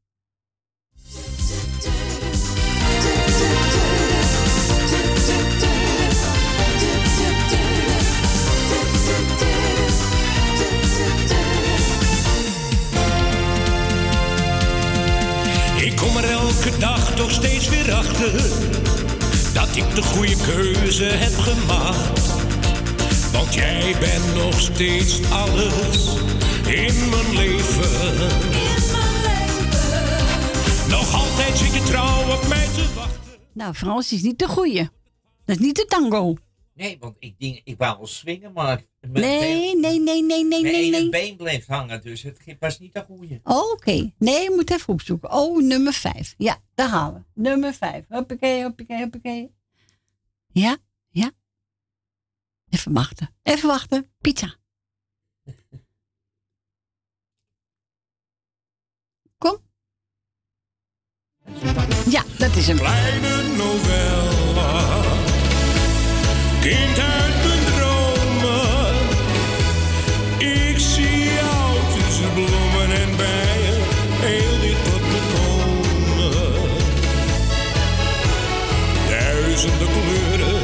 Ik kom er elke dag toch steeds weer achter dat ik de goede keuze heb gemaakt. Want jij bent nog steeds alles in mijn leven. Nog altijd zit je trouw op mij te wachten. Nou, Frans is niet de goeie. Dat is niet de tango. Nee, want ik, denk, ik wou wel swingen, maar mijn Nee, been- nee, nee, nee, nee, mijn nee, ene nee. been bleef hangen, dus het was niet de goede. Oh, Oké. Nee, je moet even opzoeken. Oh, nummer 5. Ja, daar gaan we. Nummer 5. Hoppakee, hoppakee, hoppakee. Ja, ja. Even wachten. Even wachten. Pizza. Kom. Ja, dat is hem. Kleine novella, kind uit mijn dromen. Ik zie jou tussen bloemen en bijen, heel dicht tot me komen. Duizenden kleuren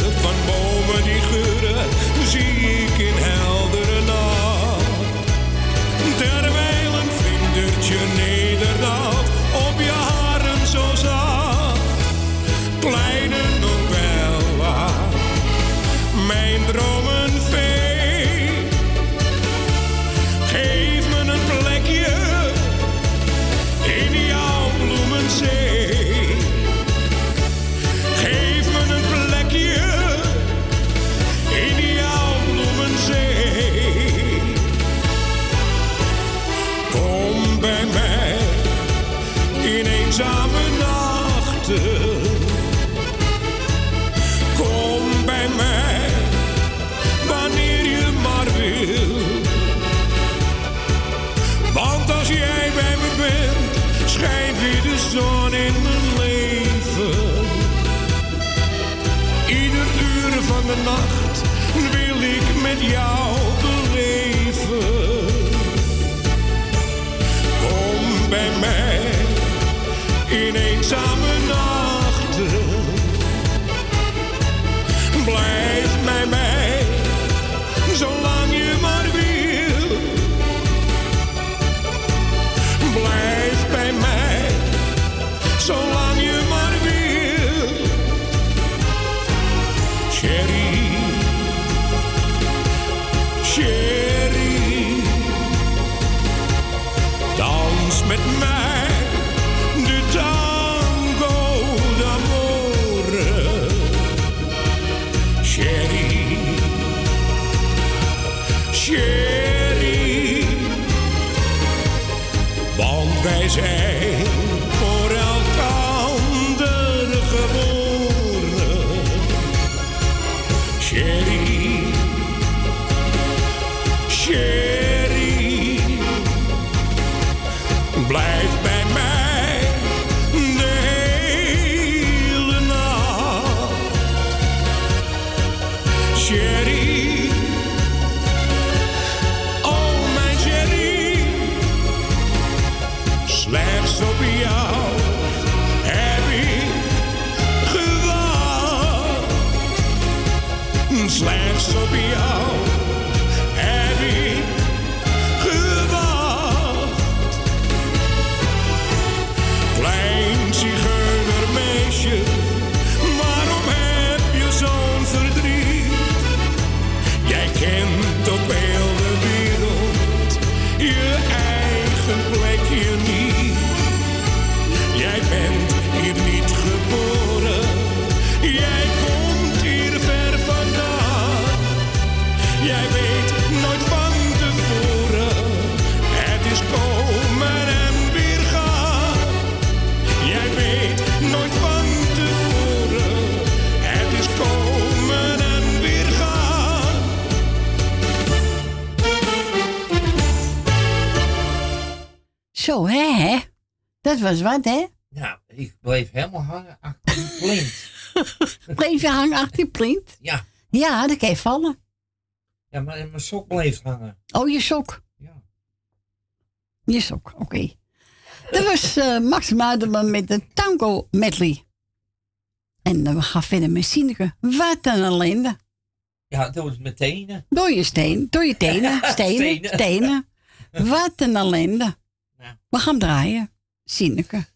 was wat, hè? Nou, ik bleef helemaal hangen achter die plint. Bleef je hangen achter die plint? Ja. Ja, dat kan je vallen. Ja, maar mijn sok bleef hangen. Oh, je sok. Ja. Je sok, oké. Dat was eh, Max Muiderman met de tango medley. En eh, we gaan verder met Sineke. Wat een ellende. Ja, dat was mijn tenen. Door je steen, door je tenen, stenen, Stenen. stenen. Wat een ellende. We gaan draaien. Sineke.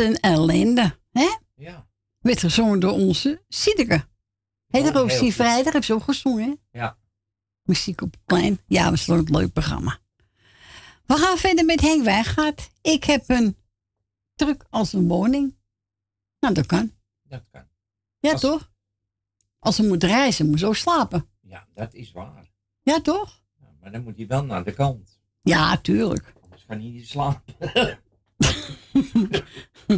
Een ellende, hè? Ja. Werd gezongen door onze ook heel Zie goed. Vrijdag, heb ze ook gezongen, hè? Ja. Muziek op het plein. Ja, was een leuk programma. We gaan verder met Henk Wijngaard. Ik heb een druk als een woning. Nou, dat kan. Dat kan. Ja, Als- toch? Als ze moet reizen, moet ze ook slapen. Ja, dat is waar. Ja, toch? Maar dan moet hij wel naar de kant. Ja, tuurlijk. Anders kan hij niet slapen.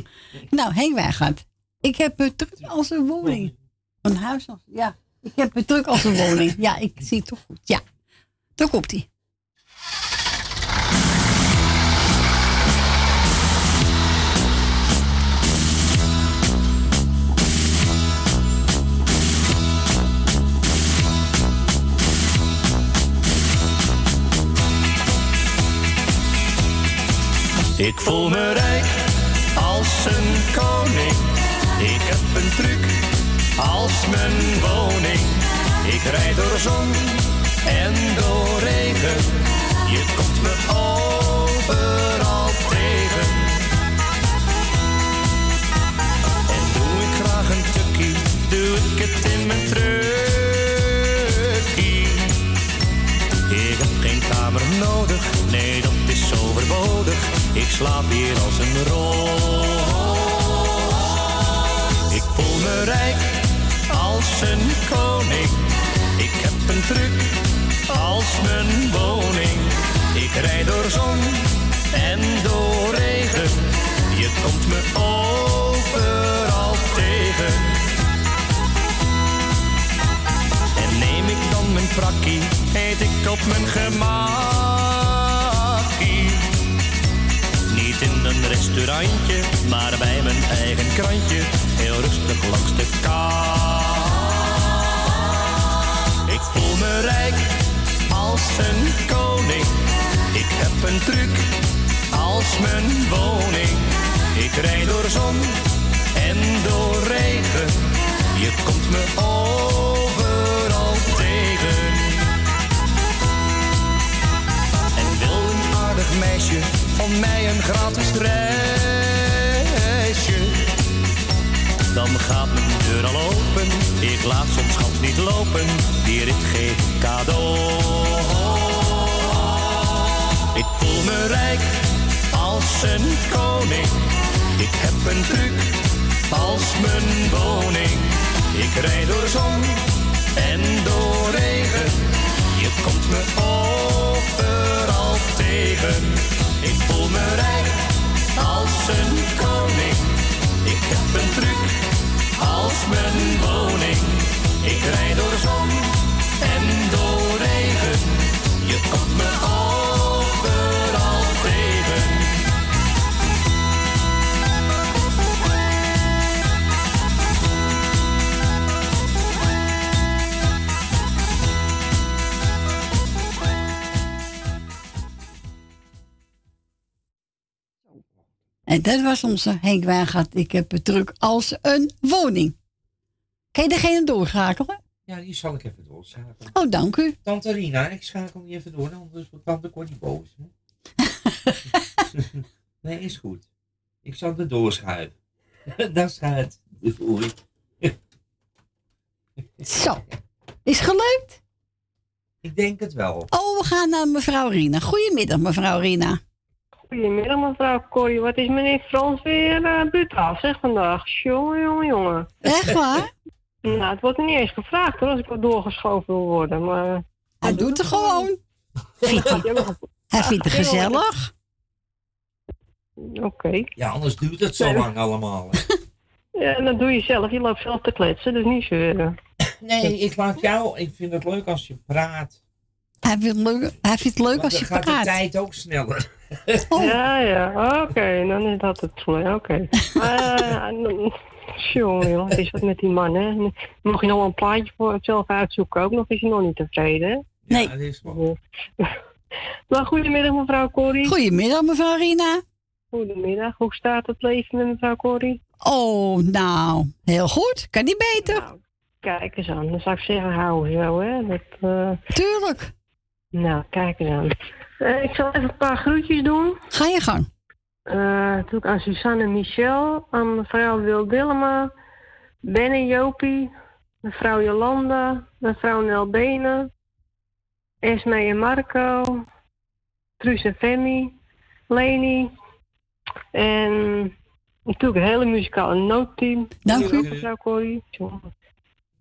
Nou, Henk Wijngaard. Ik heb een druk als een woning. Een huis als... Ja, ik heb een druk als een woning. Ja, ik zie het toch goed. Ja. Daar komt hij. Ik voel me rijk als een koning. Ik heb een truc als mijn woning. Ik rijd door zon en door regen. Je komt me overal tegen. En doe ik graag een tukkie, doe ik het in mijn truckie. Ik heb geen kamer nodig, nee dat is overbodig. Ik slaap hier als een roos. Rijk als een koning. Ik heb een truc als mijn woning. Ik rijd door zon en door regen. Je komt me overal tegen. En neem ik dan mijn frakkie, eet ik op mijn gemakkie. Restaurantje, maar bij mijn eigen krantje. Heel rustig langs de kant. Ik voel me rijk als een koning. Ik heb een truc als mijn woning. Ik rijd door zon en door regen. Je komt me overal tegen. En wil een aardig meisje van mij een gratis reisje? Dan gaat mijn deur al open. Ik laat soms schat niet lopen. Die rit geef ik cadeau. Ik voel me rijk als een koning. Ik heb een truc als mijn woning. Ik rijd door zon en door regen. Je komt me overal tegen. Ik voel me rijk als een koning. Ik heb een truc als mijn woning. Ik rijd door zon En dat was onze Henk Wijngaard. Ik heb het druk als een woning. Kan je degene doorschakelen? Ja, die zal ik even doorschakelen. Oh, dank u. Tante Rina, ik schakel die even door, anders wordt tante Connie boos. nee, is goed. Ik zal er doorschuiven. Daar staat de voering. Zo. Is gelukt? Ik denk het wel. Oh, we gaan naar mevrouw Rina. Goedemiddag, mevrouw Rina. Goedemiddag mevrouw Corrie. Wat is meneer Frans weer uh, brutaal zeg vandaag? Jongen, jongen, jongen. Echt waar? nou, het wordt niet eens gevraagd hoor, als ik wat doorgeschoven wil worden. Maar, eh, Hij doet het gewoon. Hij, hij vindt het gezellig. Oké. Ja, anders duurt het zo lang allemaal. Ja, en dat doe je zelf. Je loopt zelf te kletsen, dus niet zeuren. Nee, ik laat jou. Ik vind het leuk als je praat. Hij vindt het leuk, hij vindt het leuk als dan je gaat de praat. tijd ook sneller. Ja, ja, oké, dan is dat het zo. Oké. Maar, eh, Jongen, joh, het is wat met die man, hè. Mocht je nog wel een plaatje voor zelf uitzoeken ook nog, is hij nog niet tevreden, hè? Nee. Ja, dat is wel. Maar goedemiddag, mevrouw Corrie. Goedemiddag, mevrouw Rina. Goedemiddag. Hoe staat het leven met mevrouw Corrie? Oh, nou, heel goed. Kan niet beter. Kijk eens aan. Dan zou ik zeggen, hou zo, hè. Dat, eh, Tuurlijk. Nou, kijk aan. Eh, ik zal even een paar groetjes doen. Ga je gang. Eh, doe ik aan Suzanne en Michel, aan mevrouw Wil Dillema, Ben en Jopie, mevrouw Jolanda, mevrouw Nel Benen, Esme en Marco, Truus en Femi, Leni en natuurlijk een hele muzikale noodteam. Dank u. Mevrouw Corrie.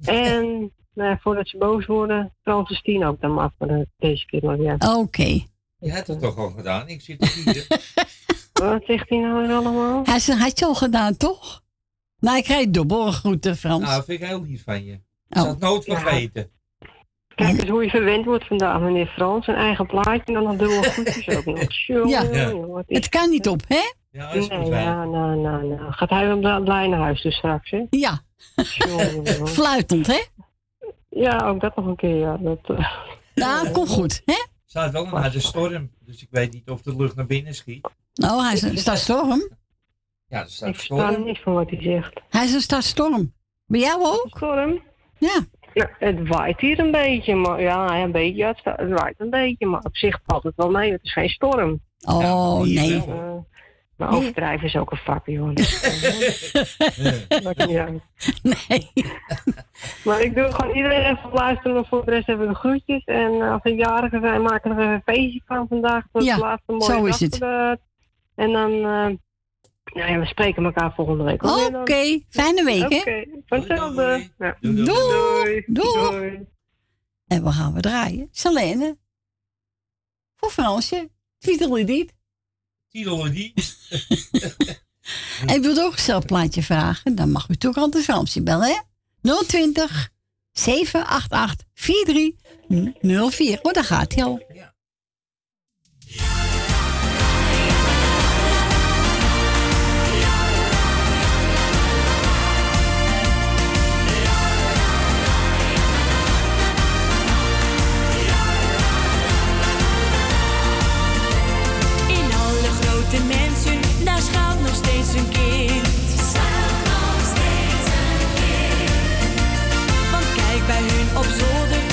En nou, voordat ze boos worden, Francis Tien ook dan maar voor de- deze keer maar ja. Oké. Je hebt het toch al gedaan? Ik zit hier. Wat zegt hij nou weer allemaal? Hij zei, had je al gedaan, toch? Nou, ik krijg dubbel groeten, Frans. Nou, vind ik heel lief van je. Ik Oh. zal het nooit vergeten. Kijk eens hoe je verwend wordt vandaag, meneer Frans. Een eigen plaatje en dan nog dubbel voetjes ook nog. Jongen, Ja. is Het kan niet op, hè? Ja, Nee, ja, nou, nou, nou. Gaat hij wel blij naar huis dus straks, hè? Ja. Fluitend, hè? Ja, ook dat nog een keer, ja. Dat, eh, Nou, komt goed, hè? staat wel een harde storm, dus ik weet niet of de lucht naar binnen schiet. Nou, hij is een stadstorm. Ja, er staat ik versta storm. niks van wat hij zegt. Hij is een stadstorm. Bij jou ook? Storm? Ja. Nou, het waait hier een beetje, maar ja, een beetje, ja, het, sta- het waait een beetje, maar op zich valt het wel mee. Het is geen storm. Oh, nee. Maar overdrijven is ook een vak, niet uit. Nee. Maar ik doe gewoon iedereen even op luisteren, maar voor de rest hebben we de groetjes. En eh, als er jarigen zijn, maken we even een feestje van vandaag. Dat Ja, de laatste mooie zo is dag het. voor de- En dan, eh, nou ja, we spreken elkaar volgende week. Oké, fijne week, hè? Oké, hetzelfde. Ja. Doei. Doei. Doei. En we gaan we draaien. Selene. Voor Fransje. Fidelidit. Fidelidit. En u wilt ook een stelplaatje vragen? Dan mag u toch altijd Fransje bellen, hè? 020 788 4304. Oh, daar gaat hij al. In nog steeds een kind. Want kijk bij hun op zolder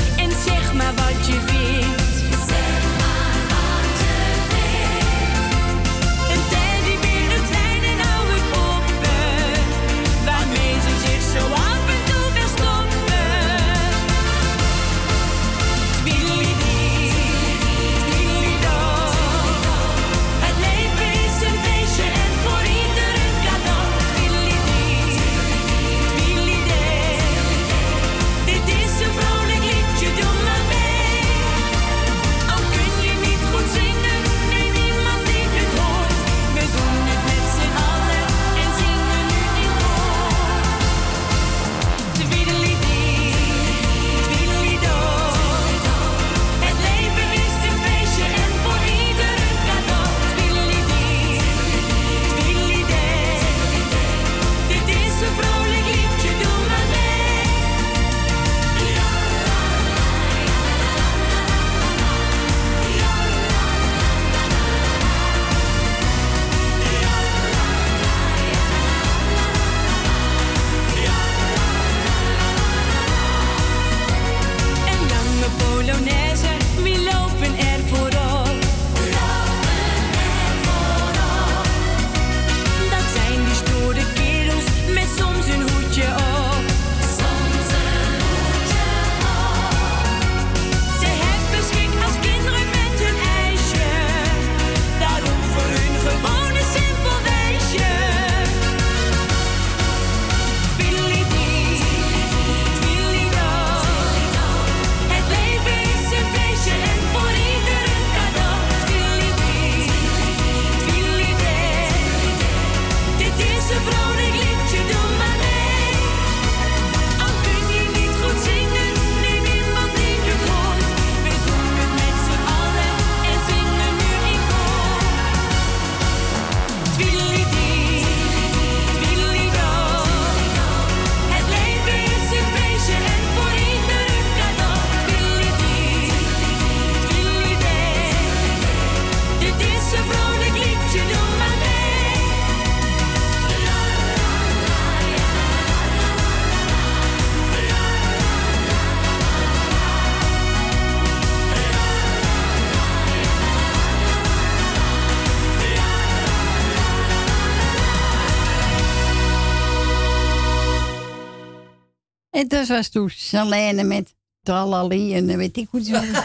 Dat was toen Selene met Tralali en dan weet ik hoe ze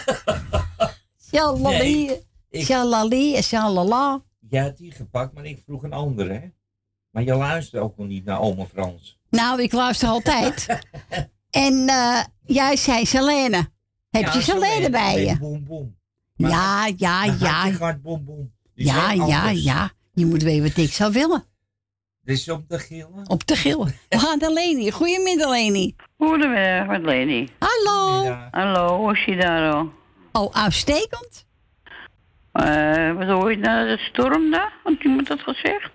Shalali, Shalali en Shalala. Jij had die gepakt, maar ik vroeg een andere, hè? Maar je luistert ook nog niet naar oma Frans. Nou, ik luister altijd. en eh, jij zei Selene. Heb Ja, je Selene Selene, bij je? Ja, ja, ja. gaat Ja, ja, ja. Je moet weten wat ik zou willen. Dus om te gillen. Op te gillen. We gaan naar Leni. Goedemiddag, Leni. Goedemiddag, met Leni. Hallo. Hallo, hoe is je daar al? Oh, uitstekend. Eh, wat hoor je nou, de storm daar? Had iemand dat gezegd?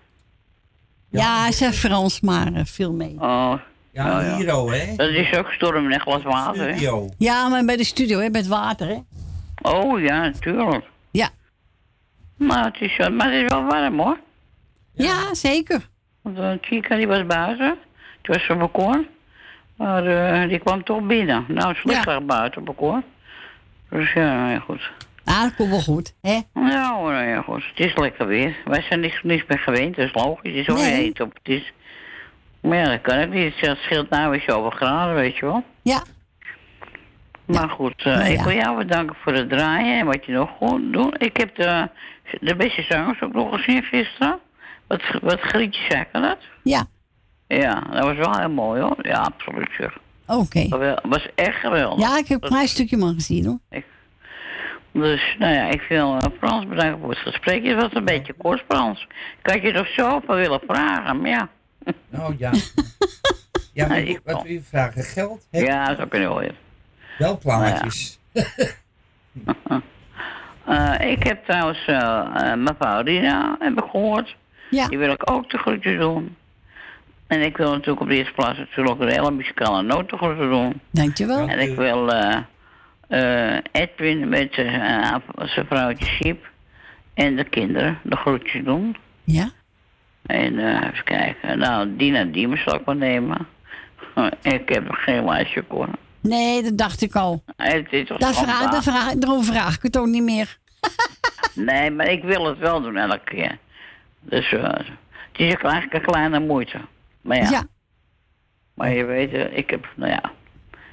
Ja, ze Frans, maar eh, veel mee. Oh. Ja, ja. Hiro, hè? Dat is ook storm een glas water, hè? Studio. Ja, maar bij de studio, hè, met water, hè? Oh ja, natuurlijk. Ja. Maar het is, wel- maar het is wel warm hoor. Ja, zeker. Want uh, Chica die was buiten. Die was op balkon. Maar eh, die kwam toch binnen. Nou, het is lekker buiten op balkon. Dus ja, nou goed. Ah, dat komt wel goed, hè? Nou, nou ja, goed. Het is lekker weer. Wij zijn niks, niks meer gewend, dat is logisch. Het is ook Nee. heet op. Het is... Maar ja, dat kan ik niet. Het scheelt nou weer zoveel graden, weet je wel. Ja. Maar goed, eh, Nou ik wil jou bedanken voor het draaien en wat je nog goed doet. Ik heb de, de beste zangers ook nog gezien gisteren. Wat, wat Grietje zei, kan dat? Ja. Ja, dat was wel heel mooi hoor. Ja, absoluut zeg. Oké. Dat wa- was echt geweldig. Ja, ik heb een klein stukje man gezien, hoor. Dus, nou ja, ik wil eh, Frans bedanken voor het gesprek. Het was een beetje kort, Frans. Ik had je nog zoveel willen vragen, maar ja. Nou ja. Ja, maar ik wat wil je vragen? Geld? Heb Ja, zo kun je wel. Wel plaatjes. Eh, ik heb trouwens eh, eh, mevrouw Rina heb ik gehoord. Ja. Die wil ik ook de groetjes doen. En ik wil natuurlijk op de eerste plaats natuurlijk ook de hele muzikale de groeten doen. Dankjewel. En ik wil eh, eh, Edwin met eh, zijn vrouwtje Siep en de kinderen de groetjes doen. Ja. En eh, even kijken. Nou, Dina Diemers zal ik wel nemen. ik heb nog geen lijstje hoor. Nee, dat dacht ik al. Het is Daar vraag, schandaal. daar vraag, daarom vraag ik het ook niet meer. Nee, maar ik wil het wel doen elke keer. Dus eh, het is eigenlijk een kleine moeite. Maar ja. Ja. Maar je weet, eh, ik heb, nou ja.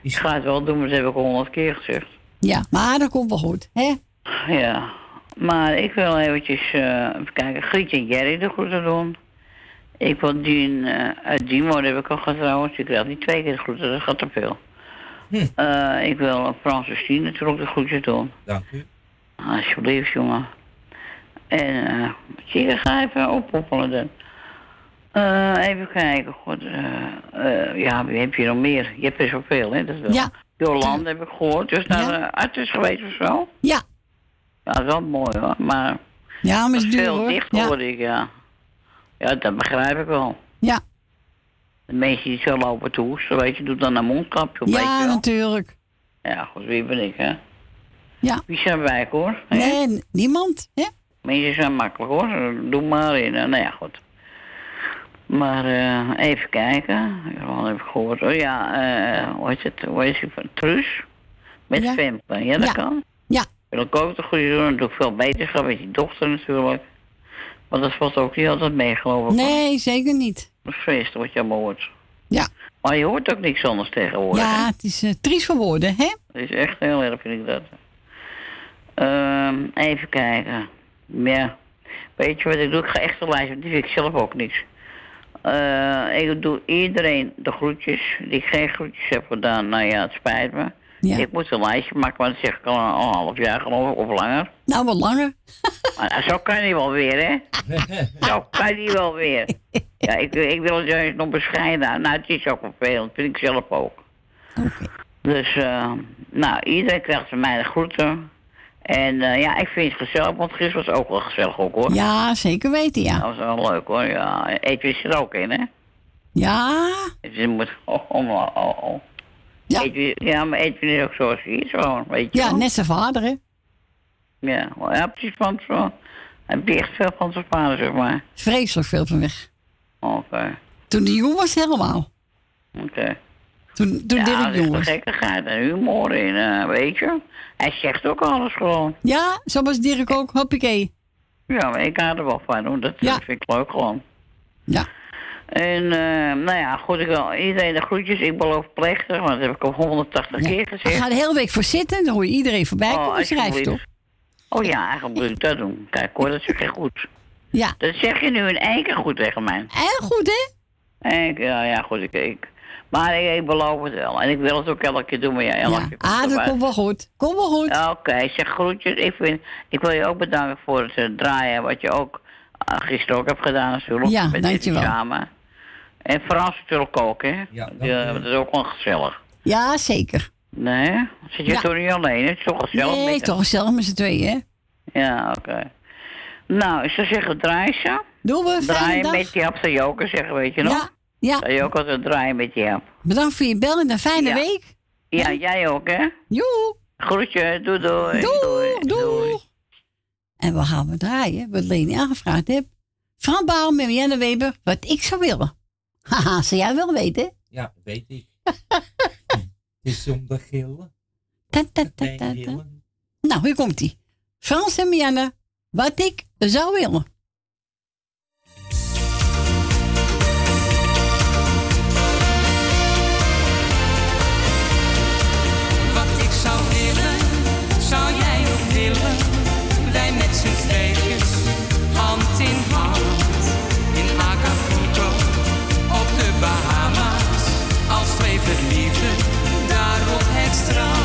Ik ga het wel doen, maar dat heb ik al honderd keer gezegd. Ja, maar dat komt wel goed, hè? Ja. Maar ik wil eventjes, eh, even kijken, Grietje en Jerry de groeten doen. Ik wil Dien, eh uit Dien heb ik al gehad trouwens. Ik wil niet twee keer de groeten, dat gaat te veel. Eh, ik wil Frans en Stien natuurlijk de groetjes doen. Dank u. Alsjeblieft, jongen. En eh Chica, ga even oppoppelen dan. Eh, even kijken, god. eh, eh, ja, wie heb je nog meer? Je hebt er zoveel, hè? Dat is wel. Ja. Jolande heb ik gehoord. Dus naar Ja. de arts geweest of zo? Ja. Ja, dat is wel mooi hoor. Maar Ja, maar is duur, veel hoor. dichter Ja. ik, ja. Ja, dat begrijp ik wel. Ja. De mensen die zo lopen te hoesten, weet je, doet dan een mondkapje op, Ja, natuurlijk. Ja, goed, wie ben ik, hè? Ja. Wie zijn wij, hoor? Nee, niemand, hè? Mensen zijn makkelijk hoor, doe maar in. Nou ja, goed. Maar eh, even kijken. Wat heb ik gehoord? Oh ja, eh hoe heet het? Hoe heet het? van Truus? Met Ja. Femke. Ja, dat Ja. kan. Ja. Wil ik ook de goede doen. Dan doe ik veel beterschap met die dochter natuurlijk. Want dat valt ook niet altijd mee, geloof ik. Nee, zeker niet. Dat is vreselijk wat je allemaal hoort. Ja. Maar je hoort ook niks anders tegenwoordig. hè? Ja, het is eh, triest voor woorden, hè? Dat is echt heel erg, vind ik dat. Ehm, even kijken. Ja. Weet je wat ik doe? Ik ga echt een lijst, want die vind ik zelf ook niks. Eh, ik doe iedereen de groetjes. Die geen groetjes heb gedaan, nou ja, het spijt me. Ik moet een lijstje maken, maar dat zeg ik al een, al een half jaar geloof ik, of langer. Nou, wat langer. Maar zo kan hij wel weer, hè? zo kan hij wel weer. Ja, ik, ik wil het juist nog bescheiden. Nou, het is ook vervelend, vind ik zelf ook. Dus, eh, nou, iedereen krijgt van mij de groeten. En eh, ja, ik vind het gezellig, want gisteren was het ook wel gezellig ook, hoor. Ja, zeker weten, ja. Dat was wel leuk, hoor. Ja, Edwin zit er ook in, hè? Ja. Edwin moet... Oh, oh, oh, oh, oh. Ja. Edwin, ja, maar Edwin is ook zoals hij is, gewoon, weet je Ja, wel. net zijn vader, hè? Ja, wel, ja, precies van zo. Hij heeft echt veel van zijn vader, zeg maar. Vreselijk veel van weg. Oké, Toen die jong was, helemaal. oké. Toen, toen ja, Dirk er is jong een was. gekkigheid en humor in, eh, weet je. Hij zegt ook alles gewoon. Ja, zo was Dirk ook. Hoppakee. Ja, maar ik hou er wel van, hoor. Dat Ja. vind ik leuk gewoon. Ja. En, eh, nou ja, goed, ik wil iedereen de groetjes. Ik beloof plechtig, want dat heb ik al 180 keer Ik gezegd. ga de hele week voor zitten. Dan hoor je iedereen voorbij Oh, komen. Alsjeblieft. Oh ja, eigenlijk moet ik dat doen. Kijk hoor, dat zeg je goed. Ja. Dat zeg je nu in één keer goed tegen mij. Heel goed, hè? Keer, ja, ja, goed, ik, ik. Maar ik, ik beloof het wel. En ik wil het ook elke keer doen, maar ja, elke keer Ah, dat komt wel goed. Komt wel goed. Oké, zeg groetjes. Ik, vind, ik wil je ook bedanken voor het eh, draaien wat je ook ah, gisteren ook heb gedaan natuurlijk. Ja, met dit dankjewel. samen. En Frans natuurlijk ook, hè? Ja, Die, eh, dat is ook wel gezellig. Ja, zeker. Nee? Zit je Ja. toch niet alleen? Het is toch gezellig? Nee, met- toch gezellig met z'n tweeën, hè? Ja, oké. Nou, ik zou zeggen, draai ze. Doen we, fijne Draaien dag. met die je ook eens zeggen, weet je nog? Ja, ja. Zou je ook altijd draaien met app? Bedankt voor je bel en een fijne Ja. week. Ja, jij ook, hè? Joe. Groetje, doei doei. Doei, doei. En we gaan we draaien, wat Leni aangevraagd heeft. Bouw met Marianne Weber, wat ik zou willen. Haha, zou jij wel weten? Ja, weet ik. Het is om de gillen. Ta, ta, ta, ta, ta. Nou, hier komt ie. Frans en Marianne, wat ik zou willen. Twee verliefden, daar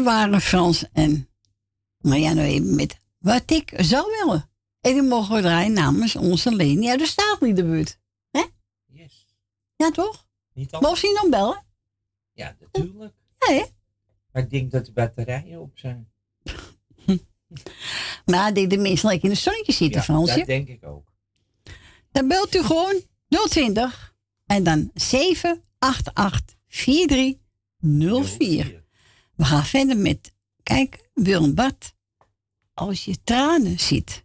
die waren Frans en Marianne Weber met wat ik zou willen. En die mogen we draaien namens onze Leni uit de staatliedenbuurt. Hè? Yes. Ja, toch? Niet al? Mocht je dan bellen? Ja, natuurlijk. Ja, hè? Maar ik denk dat de batterijen op zijn. Maar die de mensen lekker in het zonnetje zitten, Ja, Fransje. dat denk ik ook. Dan belt u gewoon 020 en dan 788 4304. We gaan verder met, kijk, Willem Bart. Als je tranen ziet,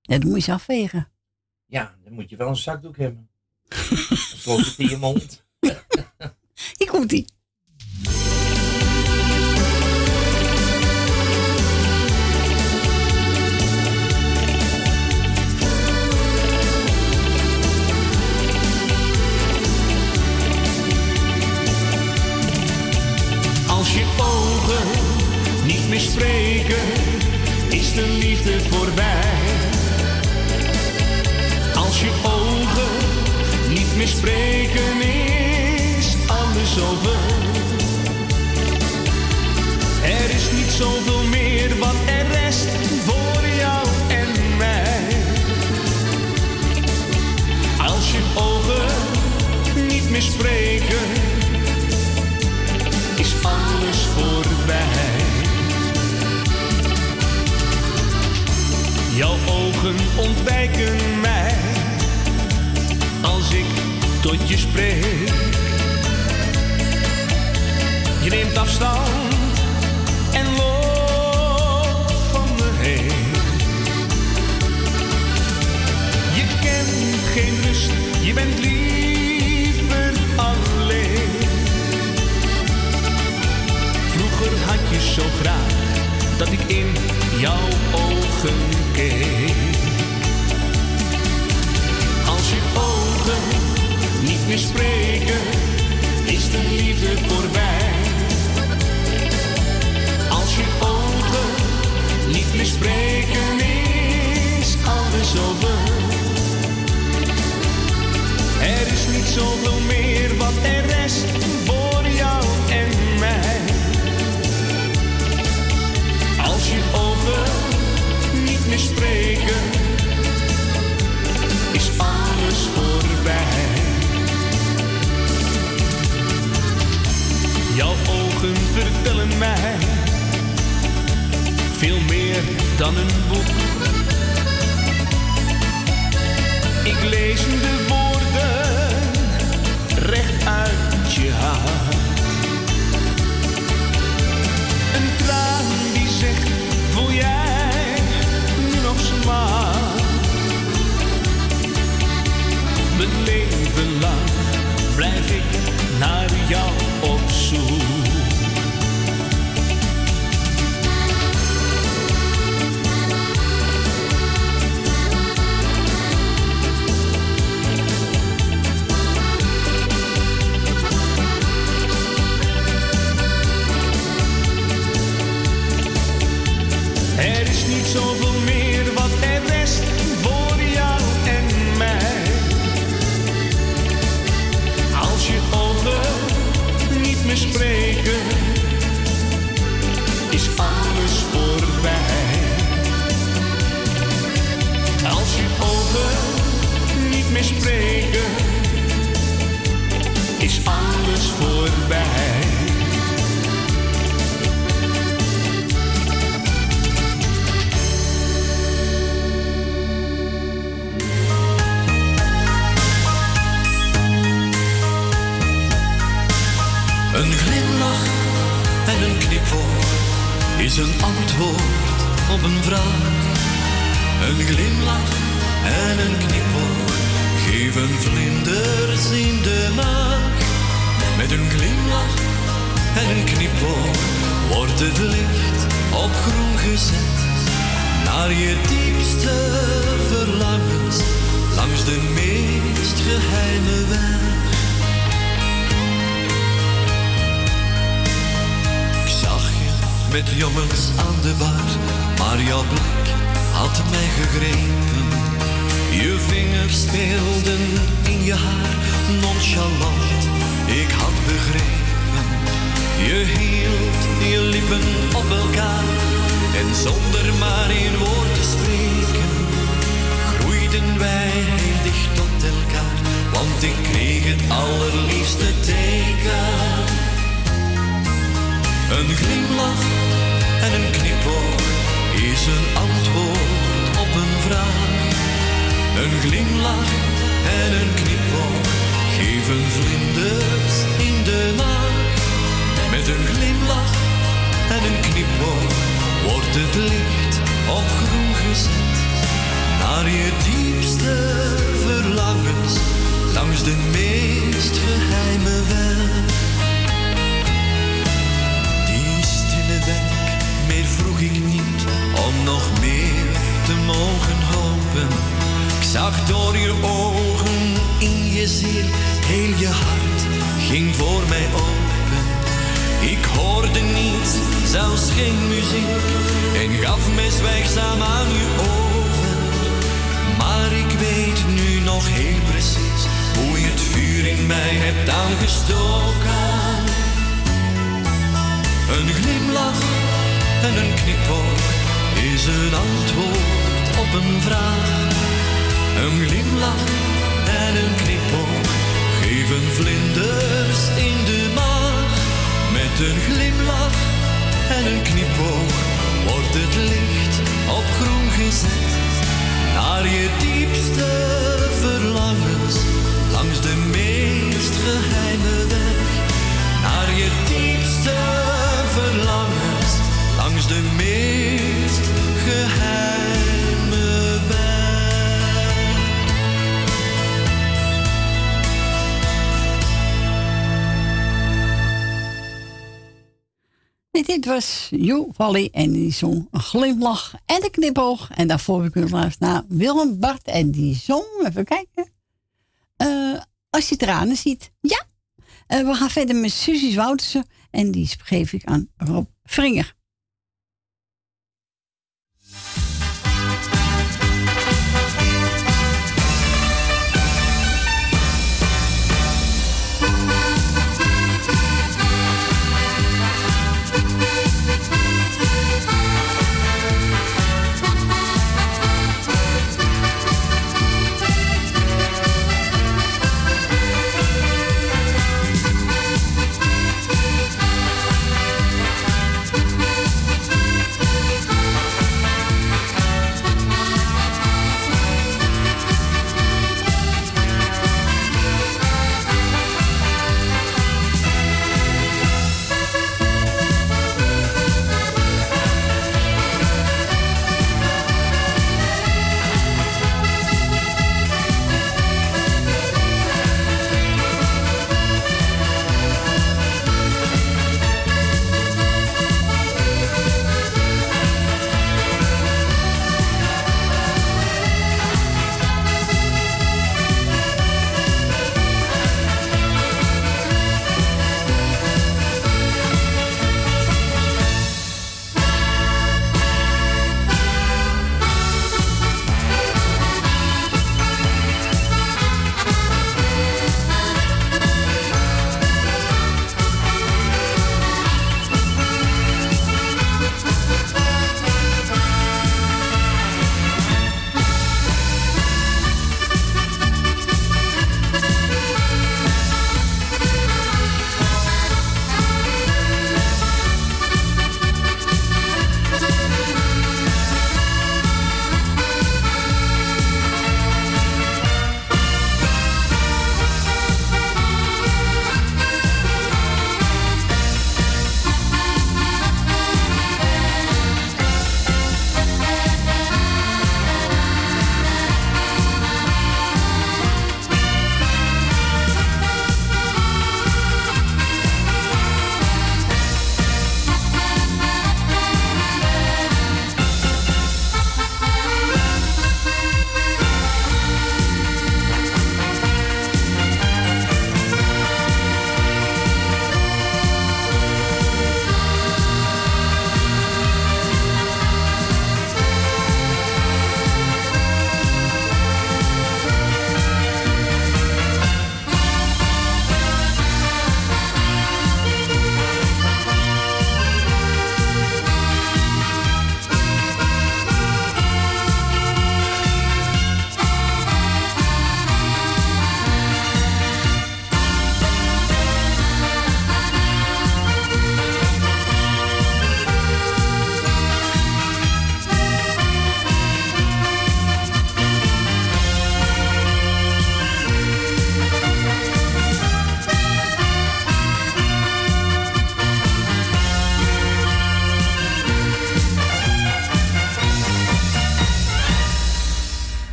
dan moet je ze afvegen. Ja, dan moet je wel een zakdoek hebben. Dan het in je mond. Hier als je ogen niet meer spreken, is de liefde voorbij. Als je ogen niet meer spreken, is alles over. Er is niet zoveel meer wat er rest voor jou en mij. Als je ogen niet meer spreken voorbij. Jouw ogen ontwijken mij als ik tot je spreek. Je neemt afstand en loopt van me heen. Je kent geen rust, je bent liever je zo graag dat ik in jouw ogen keek. Als je ogen niet meer spreken, is de liefde voorbij. Als je ogen niet meer spreken, is alles over. Er is niet zoveel meer wat er rest voor je ogen niet meer spreken, is alles voorbij. Jouw ogen vertellen mij veel meer dan een boek. Ik lees de woorden recht uit je hart. Een traan jij nog zwaar? Mijn leven lang blijf ik naar jou op zoek. Op elkaar en zonder maar een woord te spreken, groeiden wij heel dicht tot elkaar, want ik kreeg het allerliefste teken. Een glimlach en een knipoog is een antwoord op een vraag. Een glimlach en een knipoog geven vlinders in de maag. Met een glimlach en een knipoog wordt het licht op groen gezet. Naar je diepste verlangens langs de meest geheime weg. Die stille weg, meer vroeg ik niet om nog meer te mogen hopen. Ik zag door je ogen in je ziel, heel je hart ging voor mij open. Ik hoorde niets, zelfs geen muziek en gaf me zwijgzaam aan je over. Maar ik weet nu nog heel precies hoe je het vuur in mij hebt aangestoken. Een glimlach en een knipoog is een antwoord op een vraag. Een glimlach en een knipoog geven vlinders in de maag. Met een glimlach en een knipoog wordt het licht op groen gezet. Naar je diepste verlangens langs de meest geheime weg. Naar je diepste verlangens langs de meest geheime dit was Jo Valley en die zong een glimlach en een knipoog. En daarvoor heb ik luisteren naar Willem Bart en die zong, even kijken, Eh, als je tranen ziet. Ja, Eh, we gaan verder met Suzy Woutersen en die geef ik aan Rob Vringer.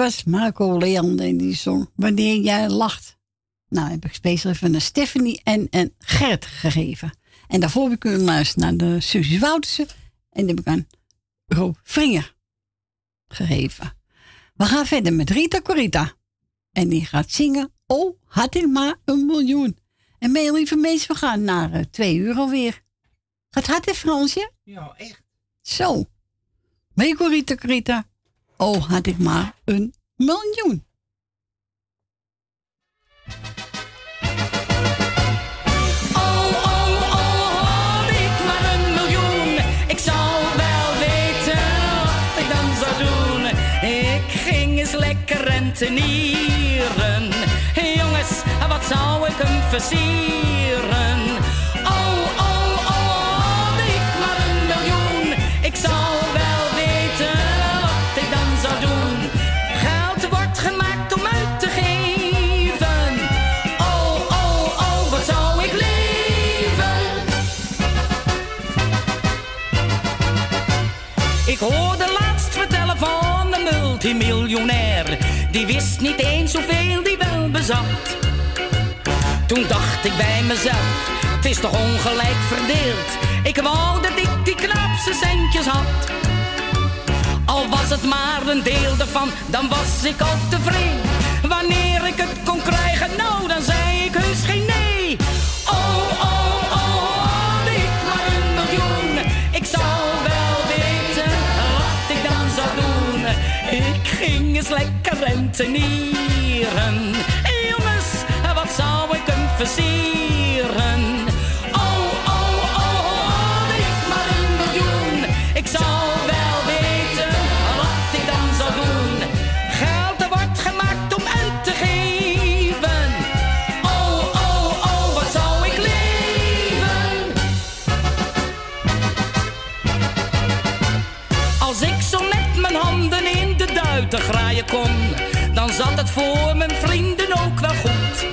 was Marco Leon in die zong Wanneer jij lacht. Nou, heb ik speciaal even naar Stephanie en, en Gert gegeven. En daarvoor heb ik kunnen luisteren naar de Susie Woutersen. En die heb ik aan Rob Vringer gegeven. We gaan verder met Rita Corita. En die gaat zingen Oh, had ik maar een miljoen. En mee, lieve mensen, we gaan naar 2 twee uur alweer. Gaat hard, hè, Fransje? Ja, echt. Zo. Mee, Corita Corita. Oh, had ik maar een miljoen. Oh, oh, oh, had ik maar een miljoen. Ik zou wel weten wat ik dan zou doen. Ik ging eens lekker rentenieren. Hé, jongens, wat zou ik hem versieren? Die wist niet eens hoeveel die wel bezat. Toen dacht ik bij mezelf, het is toch ongelijk verdeeld. Ik wou dat ik die knapste centjes had. Al was het maar een deel ervan, dan was ik al tevreden. Wanneer ik het kon krijgen, nou dan zei ik heus geen eens lekker rentenieren. Jongens, wat zou ik hem versieren? Voor mijn vrienden ook wel goed.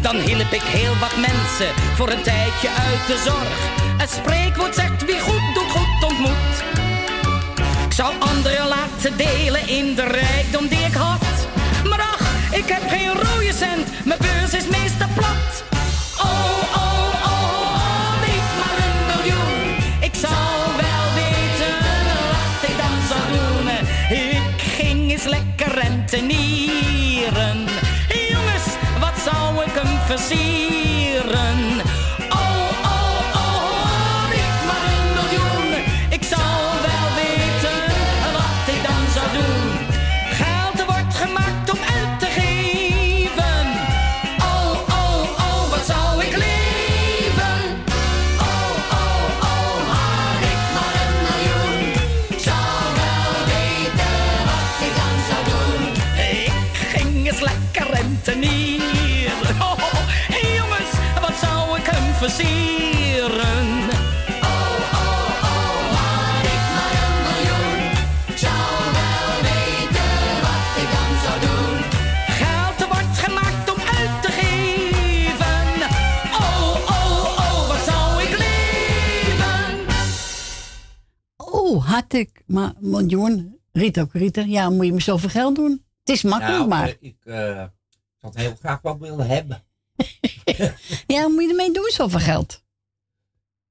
Dan hielp ik heel wat mensen voor een tijdje uit de zorg. Het spreekwoord zegt wie goed doet, goed ontmoet. Ik zou anderen laten delen in de rijkdom die ik had. Maar ach, ik heb geen rode cent, mijn beurs is meestal plat. Had ik maar miljoen. Riet ook, Rieter. Ja, moet je me zoveel geld doen? Het is makkelijk, Nou, maar. eh, ik eh, zou het heel graag wel willen hebben. Ja, wat moet je ermee doen, zoveel geld?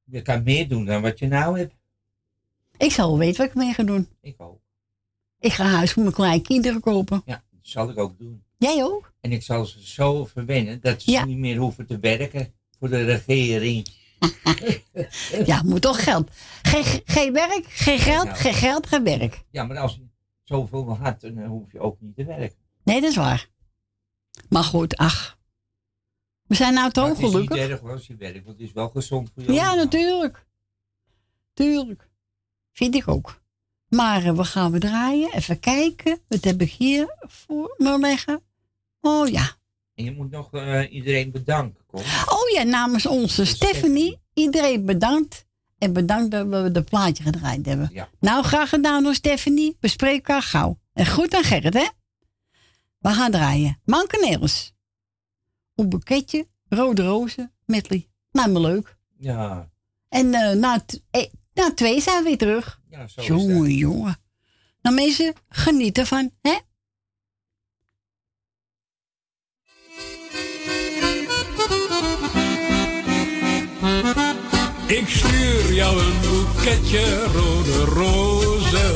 Je kan meer doen dan wat je nou hebt. Ik zal wel weten wat ik mee ga doen. Ik ook. Ik ga huis voor mijn kleine kinderen kopen. Ja, dat zal ik ook doen. Jij ook? En ik zal ze zo verwennen dat ze Ja. niet meer hoeven te werken voor de regering. Ja, moet toch geld. Geen, geen werk, geen geld, Nou. geen geld, geen werk. Ja, maar als je zoveel had, dan hoef je ook niet te werken. Nee, dat is waar. Maar goed, ach. We zijn nou toch het is niet gelukkig. erg als je werkt, want het is wel gezond voor je. Ja, natuurlijk. Tuurlijk. Vind ik ook. Maar eh, we gaan we draaien. Even kijken. Wat heb ik hier voor me leggen? Oh ja. En je moet nog eh, iedereen bedanken. Oh ja, namens onze Stephanie. Iedereen bedankt. En bedankt dat we de plaatje gedraaid hebben. Ja. Nou, graag gedaan door Stephanie. We spreken elkaar gauw. En goed aan Gerrit, hè? We gaan draaien. Mankeneels. Een boeketje, rode rozen, medley. Nou, maar leuk. Ja, En eh, na, eh, twee zijn we weer terug. ja zo jongen, jongen. Nou mensen, geniet ervan, hè? Ik stuur jou een boeketje rode rozen.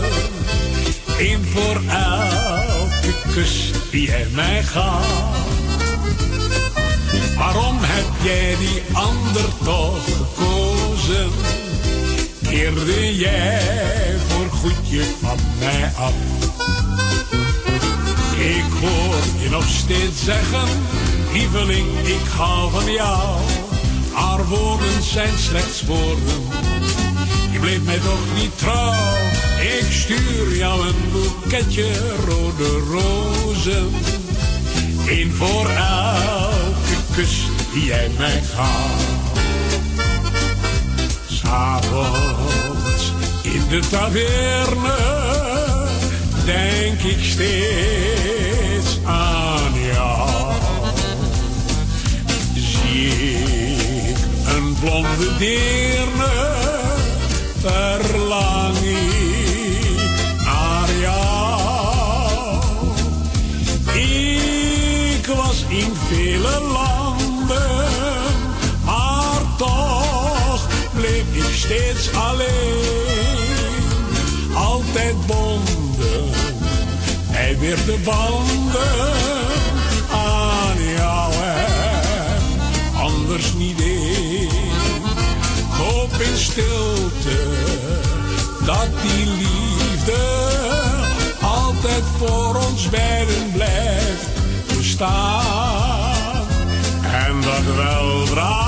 Eén voor elke kus die jij mij gaf. Waarom heb jij die ander toch gekozen? Keerde jij voor goedje van mij af? Ik hoor je nog steeds zeggen, lieveling, ik hou van jou. Haar woorden zijn slechts woorden, je bleef mij toch niet trouw. Ik stuur jou een boeketje rode rozen, één voor elke kus die jij mij gaf. S'avonds in de taverne denk ik steeds aan jou. Zie blonde deerne verlang ik naar jou. Ik was in vele landen, maar toch bleef ik steeds alleen. Altijd bonden, hij werd de banden aan jou. en Anders niet in stilte dat die liefde altijd voor ons beiden blijft bestaan. En dat weldra,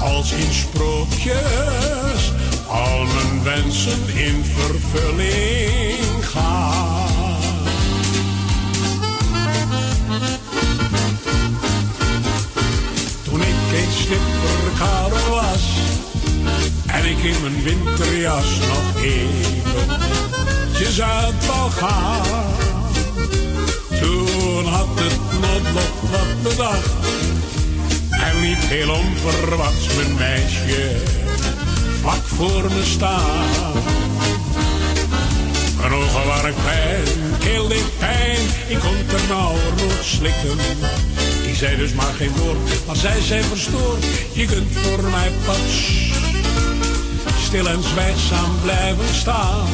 als in sprookjes, al mijn wensen in vervulling gaan. Toen ik een slipperkade was en ik in mijn winterjas nog eventjes uit wou gaan. Toen had het noodlot wat bedacht en niet heel onverwachts mijn meisje vlak voor me staan. Mijn ogen waren pijn, keel deed pijn, ik kon ter nauwernood slikken. Ik zei dus maar geen woord, maar zij zei verstoord, je kunt voor mij pas stil en zwijgzaam blijven staan.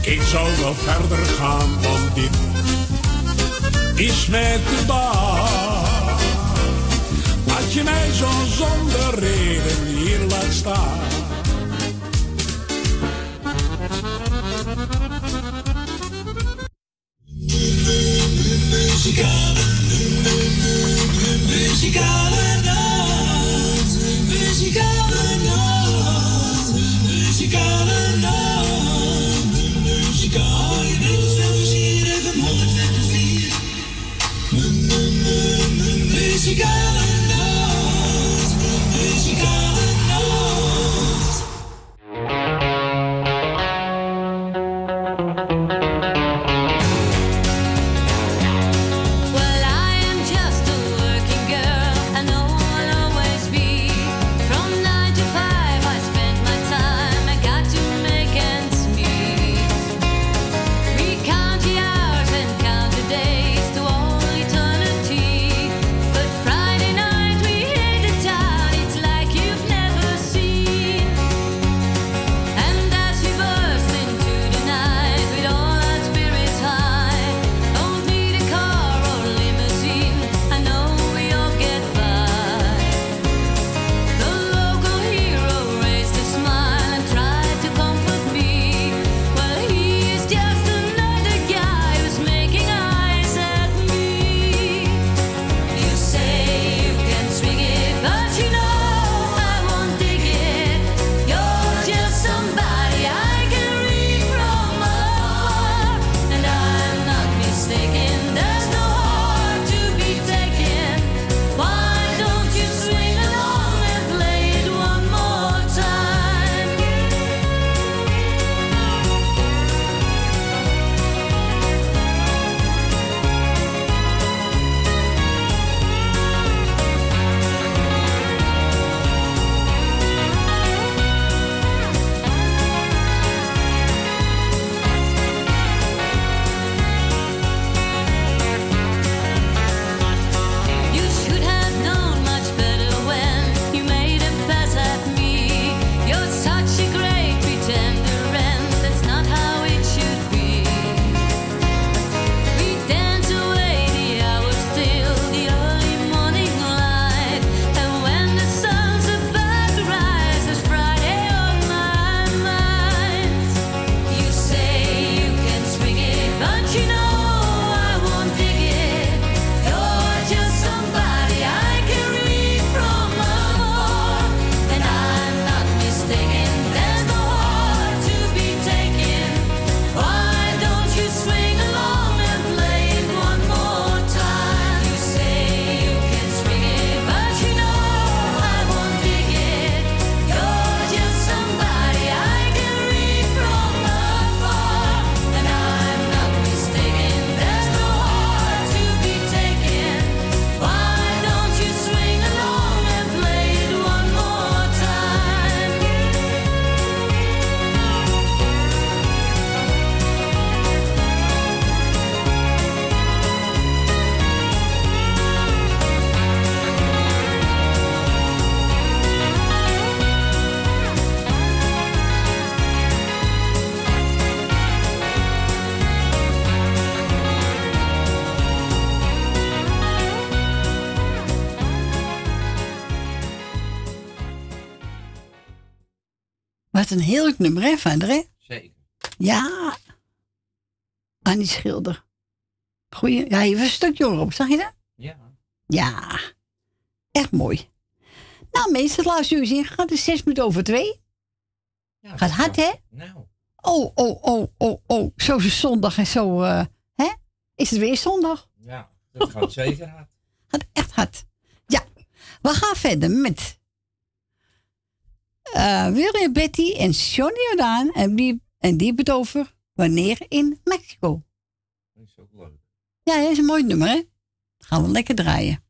Ik zou wel verder gaan, want dit is mij te baan. Dat je mij zo zonder reden hier laat staan. Muzikale, muzikale nacht, muzikale Muzikale een heerlijk nummer, hè, vader, hè? Zeker. Ja. Annie Schilder. Goeie. Ja, je was een stuk jonger op, zag je dat? Ja. Ja. Echt mooi. Nou, mensen, het laatste uur is ingegaan. Het is zes minuten over twee. Gaat hard, hè? Nou. Oh, oh, oh, oh, oh. Zo is het zondag en zo, eh, hè? Is het weer zondag? Ja, dat gaat zeker hard. Gaat echt hard. Ja. We gaan verder met eh William Betty en Johnny Jordaan. En die, en die het over wanneer in Mexico. Dat is ook leuk. Ja, dat is een mooi nummer, hè? Gaan we lekker draaien.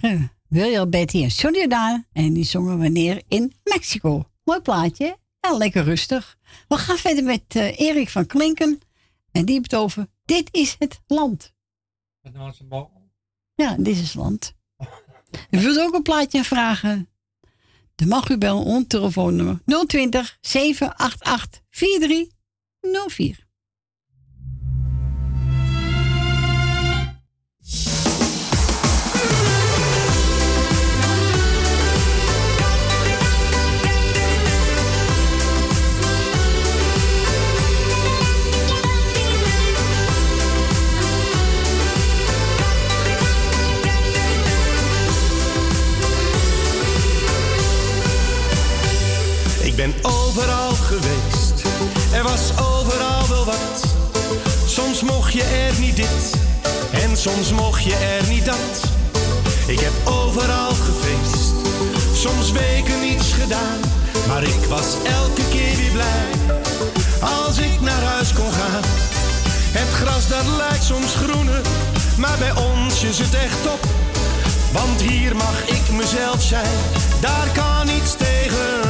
Waren William Betty en Johnny Jordaan. En die zongen wanneer in Mexico. Mooi plaatje. Ja, lekker rustig. We gaan verder met eh, Erik van Klinken. En die heeft het over Dit is het land. Nou? Ja, dit is het land. U wilt ook een plaatje vragen? Dan mag u bellen ons telefoonnummer 020 788 4304. Ik ben overal geweest, er was overal wel wat. Soms mocht je er niet dit en soms mocht je er niet dat. Ik heb overal gefeest, soms weken niets gedaan. Maar ik was elke keer weer blij als ik naar huis kon gaan. Het gras dat lijkt soms groener, maar bij ons is het echt top. Want hier mag ik mezelf zijn, daar kan niets tegenop.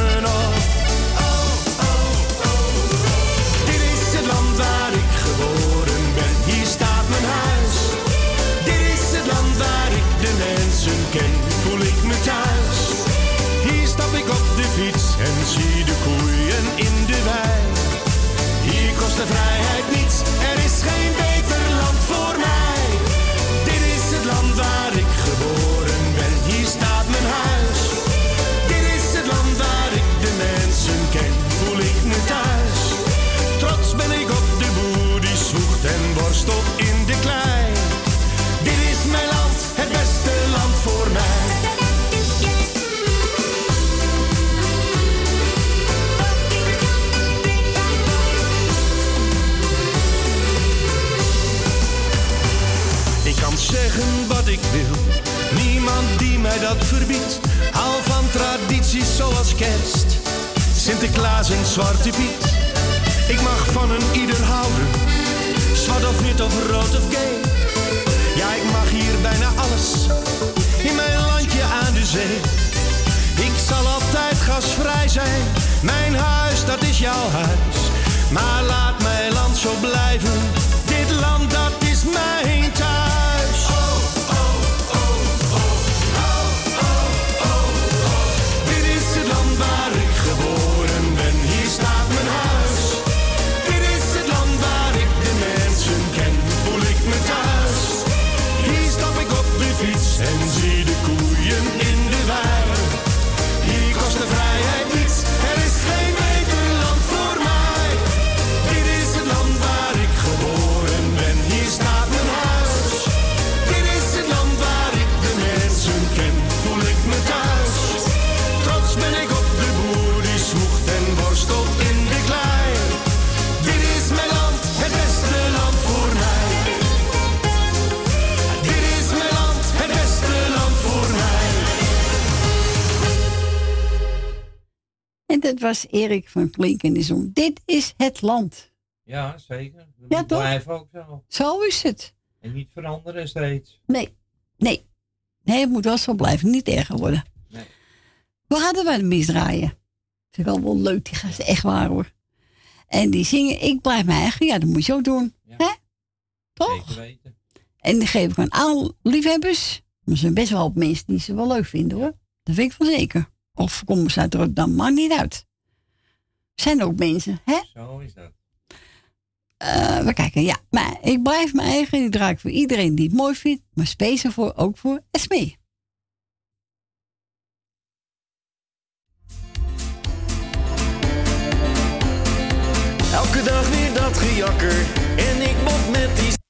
En Zwarte Piet. Ik mag van een ieder houden, zwart of wit of rood of gay. Ja, ik mag hier bijna alles, in mijn landje aan de zee. Ik zal altijd gasvrij zijn, mijn huis dat is jouw huis. Maar laat mijn land zo blijven, dit land dat is mijn thuis. Dat was Erik van Klink en de Zon. Dit is het land. Ja, zeker. Dat Ja, toch? ook zo. Zo is het. En niet veranderen steeds. Nee, nee. Nee, het moet wel zo blijven, niet erger worden. Nee. We hadden wij de misdraaien. Dat is wel wel leuk, die gasten, echt waar hoor. En die zingen, ik blijf mijn eigen, ja, dat moet je ook doen. Hè? Toch? Zeker weten. En die geef ik aan alle liefhebbers. Er zijn best wel wat mensen die ze wel leuk vinden hoor. Dat weet ik wel zeker. Of komen ze uit Rotterdam, maakt niet uit. Er zijn ook mensen, hè? Zo is dat. Eh, we kijken, ja. Maar ik blijf mijn eigen. Die draai ik voor iedereen die het mooi vindt. Maar speciaal voor, ook voor Esme. Elke dag weer dat gejakker en ik bot met die...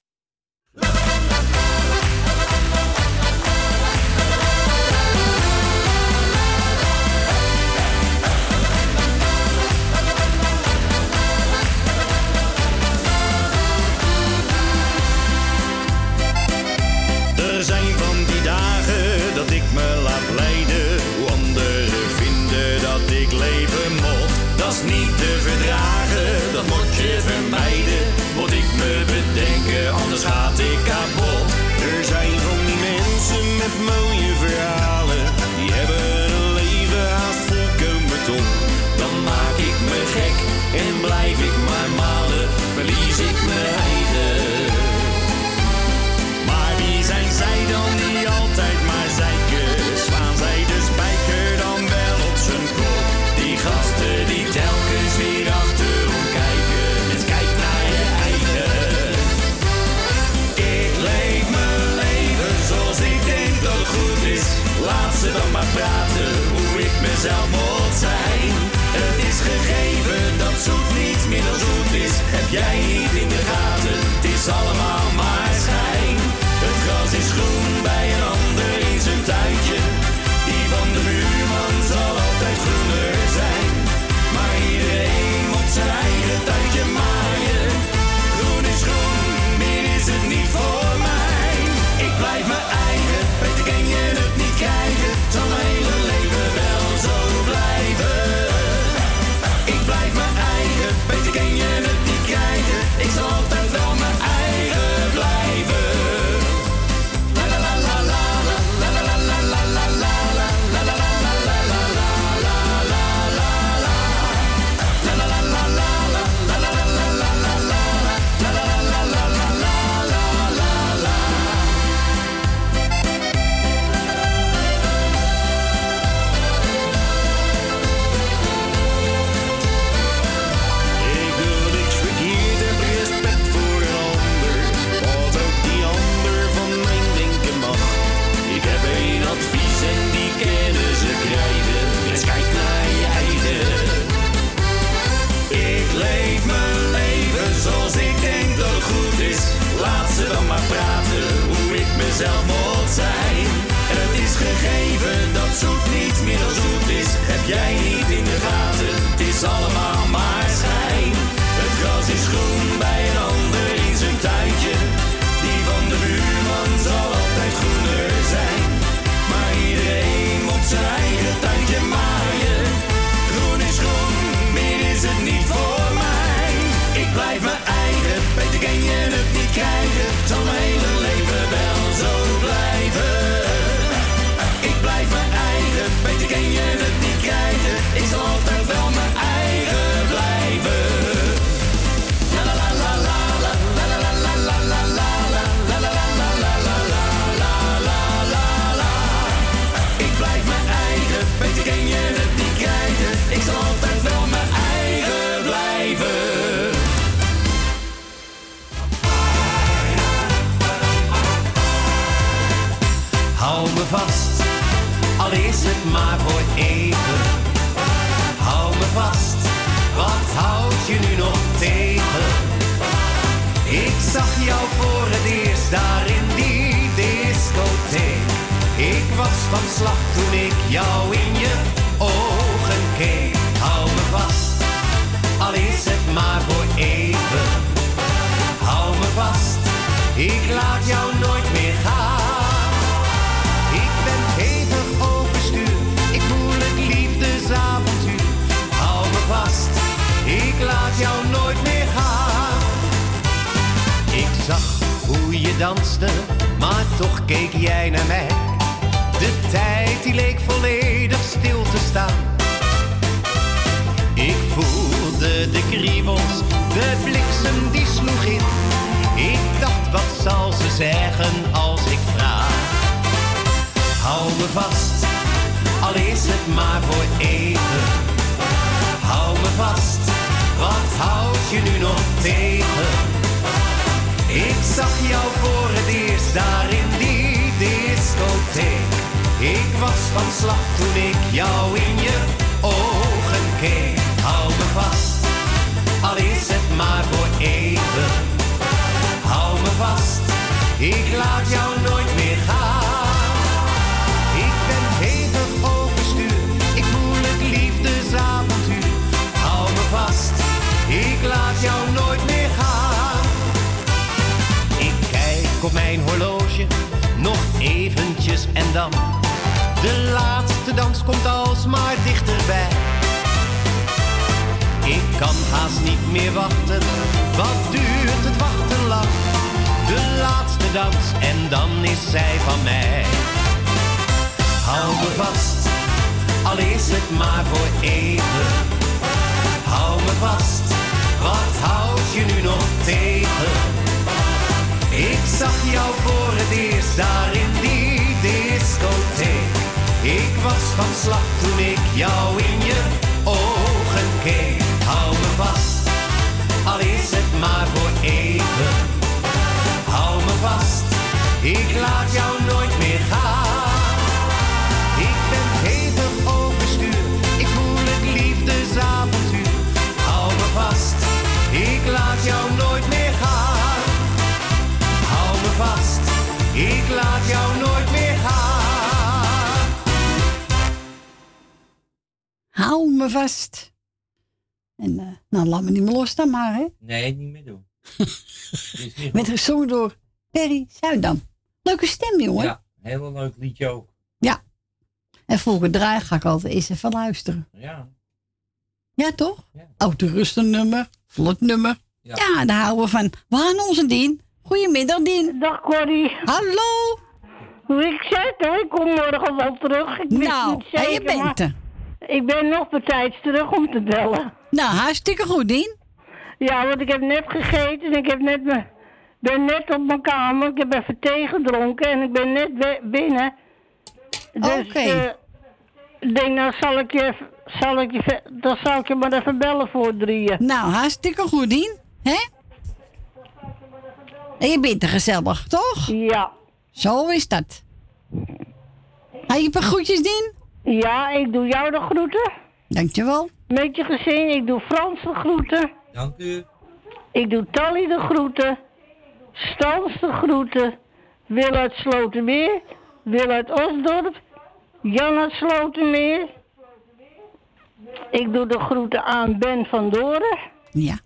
jij maar, hè. Nee, niet meer doen. Niet Met gezongen door Perry Zuidam. Leuke stem, jongen. Ja, heel leuk liedje ook. Ja. En volgende draai ga ik altijd eens even luisteren. Ja. Ja, toch? Oud rustig nummer, vlot nummer. Ja. daar houden we van. We gaan onze Dien. Goedemiddag, Dien. Dag, Corrie. Hallo. Hoe ik zei hoor, ik kom morgen wel terug. Ik wist Nou, niet en je zeker, bent er. Ik ben nog bij tijd terug om te bellen. Nou, hartstikke goed, Dien. Ja, want ik heb net gegeten en ik heb net me, ben net op mijn kamer. Ik heb even thee gedronken en ik ben net binnen. Dus Oké. eh, ik denk, nou zal ik je, zal ik je, dan zal ik je maar even bellen voor drieën. Nou, hartstikke goed, Dien. Hè? En je bent er gezellig, toch? Ja. Zo is dat. Heb je een paar groetjes, Dien? Ja, ik doe jou de groeten. Dankjewel. Met je gezin, ik doe Frans de groeten. Dank u. Ik doe Tally de groeten. Stans de groeten. Wil uit Slotermeer. Wil uit Osdorp. Jan uit Slotermeer. Ik doe de groeten aan Ben van Doren. Ja.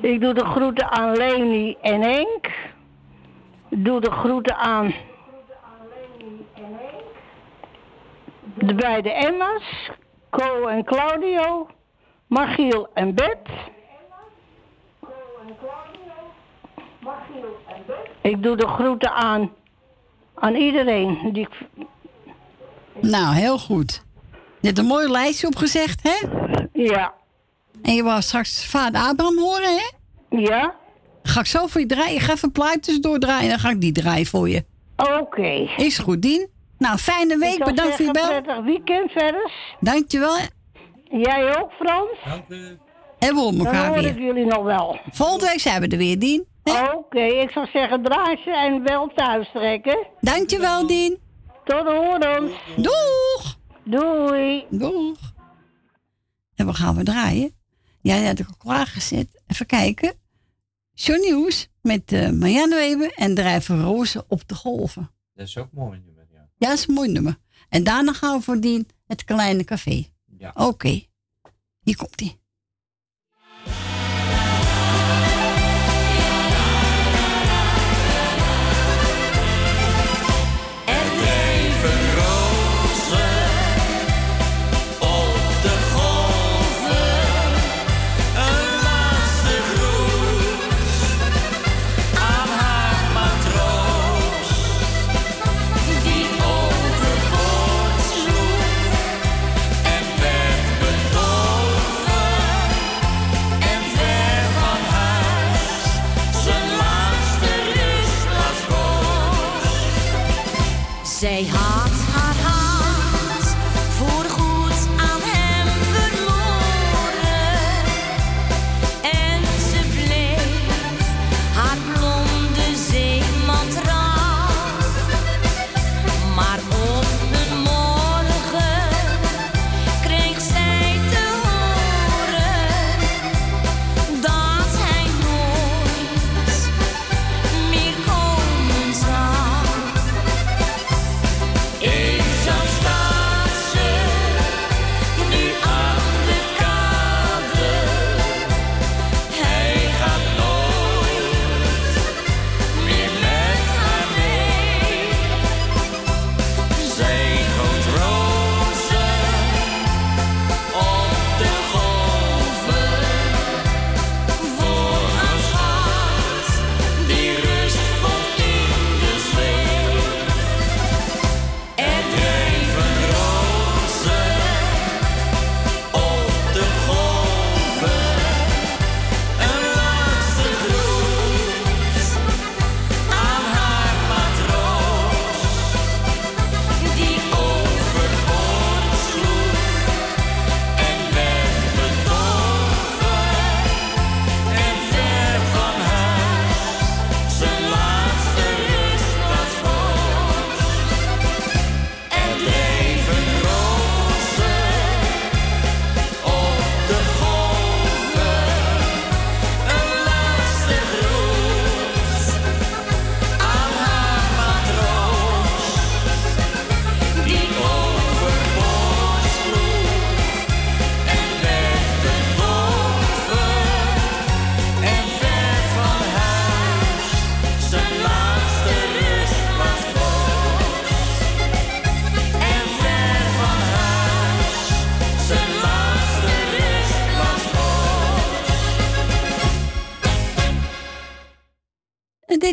Ik doe de groeten aan Leni en Henk. Ik doe de groeten aan de beide Emma's. Co en Claudio. Margiel en Bet. Ik doe de groeten aan, aan iedereen. Die ik, Nou, heel goed. Je hebt een mooi lijstje opgezegd, hè? Ja. En je wou straks vader Abraham horen, hè? Ja. Ga ik zo voor je draaien. Ik ga even plaatjes doordraaien. Dan ga ik die draaien voor je. Oké. Is goed, Dien. Nou, fijne week. Bedankt voor je bel. prettig weekend verder. Dankjewel. Jij ook, Frans? Dank u. En we horen Dan elkaar hoor weer. ik jullie nog wel. Volgende week zijn we er weer, Dien. Oké, ik zou zeggen draai ze en wel thuis trekken. Dankjewel, Dien. Tot horens. Doeg. Doei. Doeg. En wat gaan we draaien? Ja, die had ik al klaargezet. Even kijken. John Nieuws met uh, Marianne Weber en drijven rozen op de golven. Dat is ook mooi nummer, ja. Ja, dat is een mooi nummer. En daarna gaan we voor die het kleine café. Ja. Oké. Hier komt ie. Zij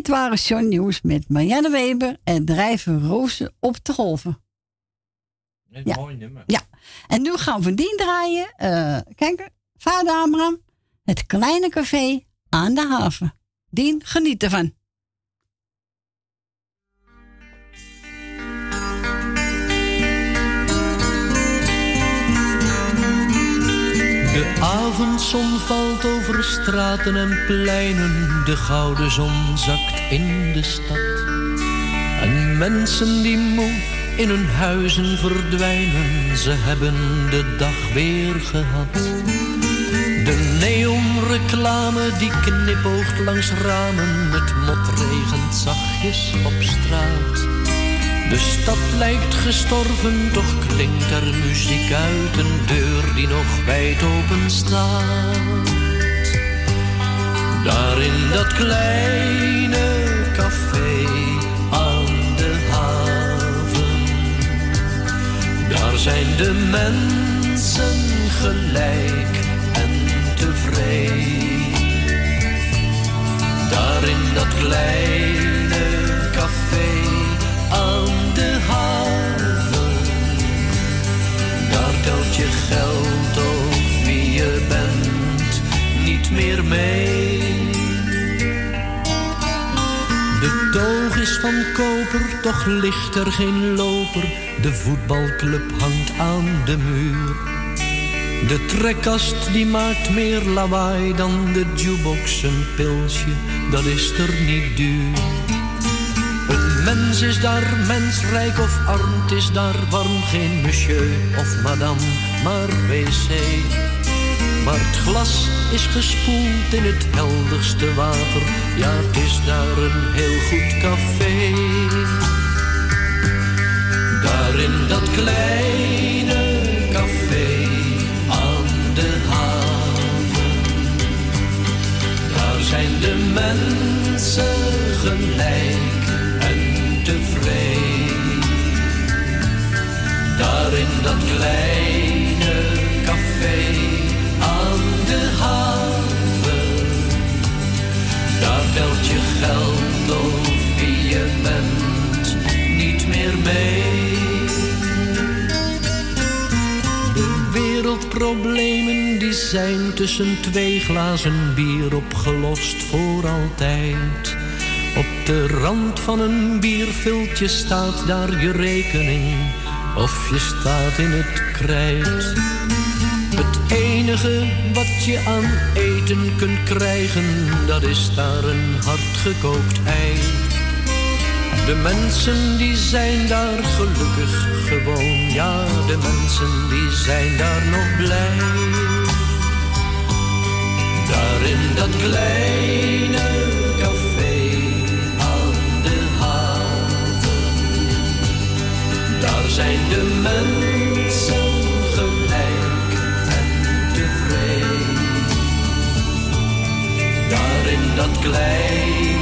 dit waren John Nieuws met Marianne Weber en drijven rozen op de golven. Een Ja. mooi nummer. Ja, en nu gaan we die draaien. Eh, kijk, vader Abraham, het kleine café aan de haven. Dien, geniet ervan. De avondzon valt over straten en pleinen, de gouden zon zakt in de stad. En mensen die moe in hun huizen verdwijnen, ze hebben de dag weer gehad. De neonreclame die knipoogt langs ramen, het mot regent zachtjes op straat. De stad lijkt gestorven, toch klinkt er muziek uit een deur die nog wijd open staat. Daar in dat kleine café aan de haven, daar zijn de mensen gelijk en tevreden. Daar in dat kleine je geld of wie je bent niet meer mee. De toog is van koper, toch ligt er geen loper. De voetbalclub hangt aan de muur. De trekkast die maakt meer lawaai dan de jukebox. Een pilsje, dat is er niet duur. Een mens is daar mens, rijk of arm, is daar warm. Geen monsieur of madame, maar wc. Maar het glas is gespoeld in het helderste water. Ja, het is daar een heel goed café. Daar in dat kleine café aan de haven. Daar zijn de mensen gelijk en tevreden. Daar in dat kleine aan de haven. Daar telt je geld of wie je bent niet meer mee. De wereldproblemen die zijn tussen twee glazen bier opgelost voor altijd. Op de rand van een bierviltje staat daar je rekening of je staat in het krijt. Enige wat je aan eten kunt krijgen, dat is daar een hardgekookt ei. De mensen die zijn daar gelukkig gewoon, ja, de mensen die zijn daar nog blij. Daar in dat kleine café aan de haven, daar zijn de mensen dat kleine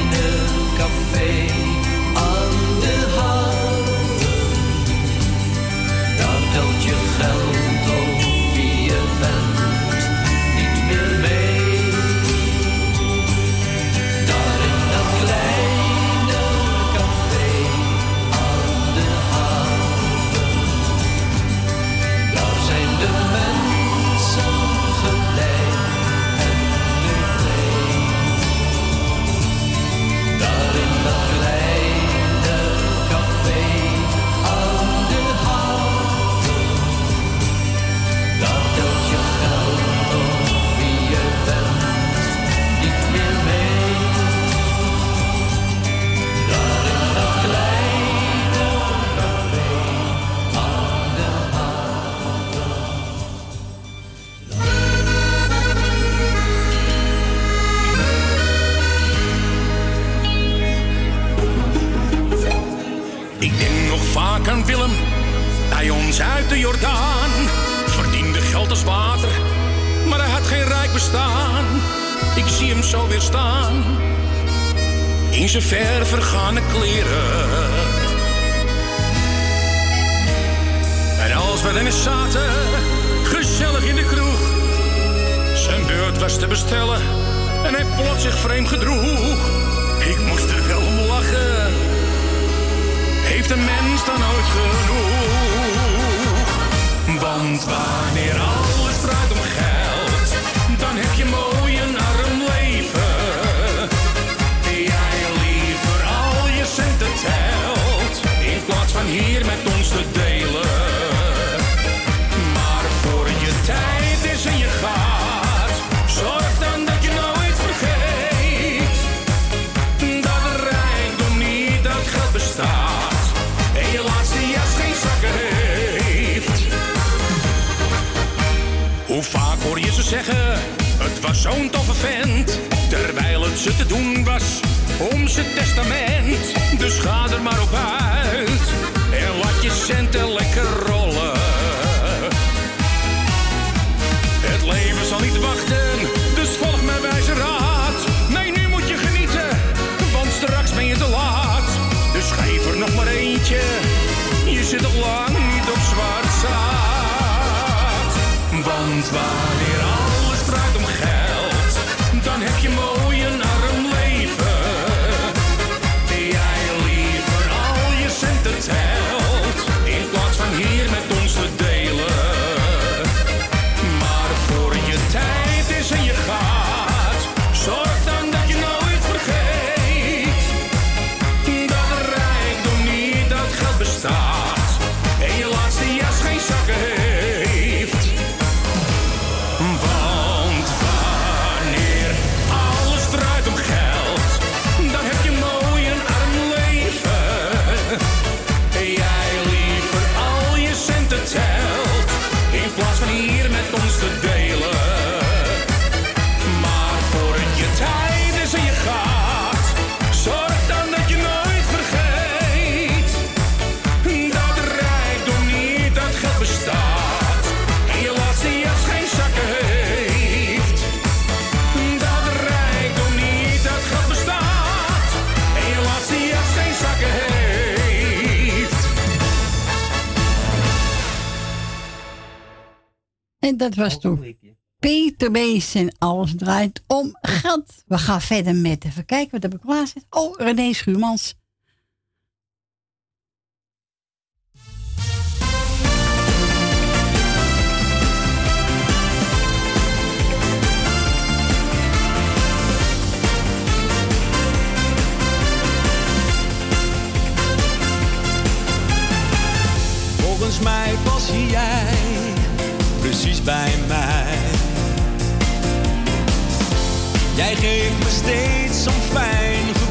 uit de Jordaan. Verdiende geld als water, maar hij had geen rijk bestaan. Ik zie hem zo weer staan, in zijn ver vergane kleren. En als we eens zaten, gezellig in de kroeg. Zijn beurt was te bestellen en hij plots zich vreemd gedroeg. Ik moest er wel om lachen heeft een mens dan ooit genoeg? Wanneer alles draait om geld, dan heb je mooi een arm leven. Jij liever al je centen telt, in plaats van hier met ons te delen. Maar voor je tijd is en je gaat, zo'n toffe vent, terwijl het ze te doen was om zijn testament. Dus ga er maar op uit en laat je centen lekker rollen. Het leven zal niet wachten, dus volg mijn wijze raad. Nee, nu moet je genieten, want straks ben je te laat. Dus geef er nog maar eentje, je zit nog lang niet op zwart zaad. Want wanneer heb je mooi dat was toen Peter Bees en alles draait om geld. We gaan verder met even kijken wat er klaar zit. Oh, René Schuurmans. Volgens mij pas jij precies bij mij. Jij geeft me steeds zo'n fijn.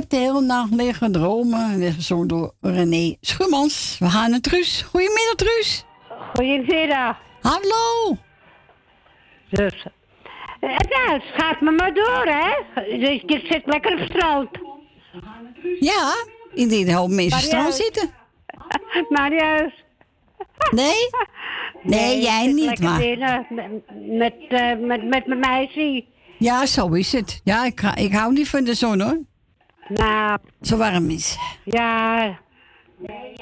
Heb de hele nacht liggen dromen. Is gezongen door René Schuurmans. We gaan naar Truus. Goedemiddag, Truus. Goedemiddag. Hallo. Dus. het gaat me maar door, hè? Dus je zit lekker op het strand. Ja, dat een hoop mensen strand zitten. Marius. Nee? Nee, jij niet, maar- binnen Met, met, eh, met, met mijn meisje. Ja, zo is het. Ja, ik, ga- ik hou niet van de zon, hoor. Nou. Zo warm is. Ja.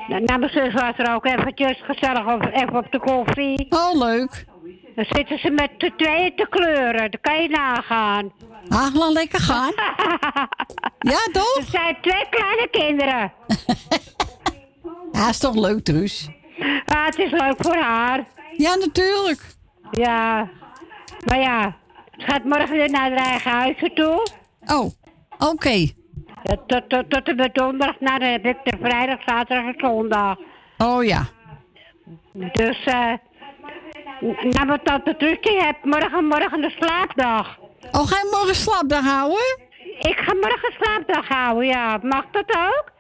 Nou, mijn zus was er ook eventjes gezellig op, even op de koffie. Oh, leuk. Dan zitten ze met de tweeën te kleuren. Dat kan je nagaan. Ach, laat lekker gaan. ja, toch? Er zijn twee kleine kinderen. Ja, is toch leuk, Truus? Ah, het is leuk voor haar. Ja, natuurlijk. Ja. Maar ja, ze gaat morgen weer naar haar eigen huisje toe. Oh, oké. Ja, tot, tot, tot en met donderdag. Nou, dan heb ik de vrijdag, zaterdag en zondag. Oh ja. Dus, eh... nou, wat tante Truusje hebt morgen, morgen de slaapdag. Oh, ga je morgen slaapdag houden? Ik ga morgen slaapdag houden, ja. Mag dat ook?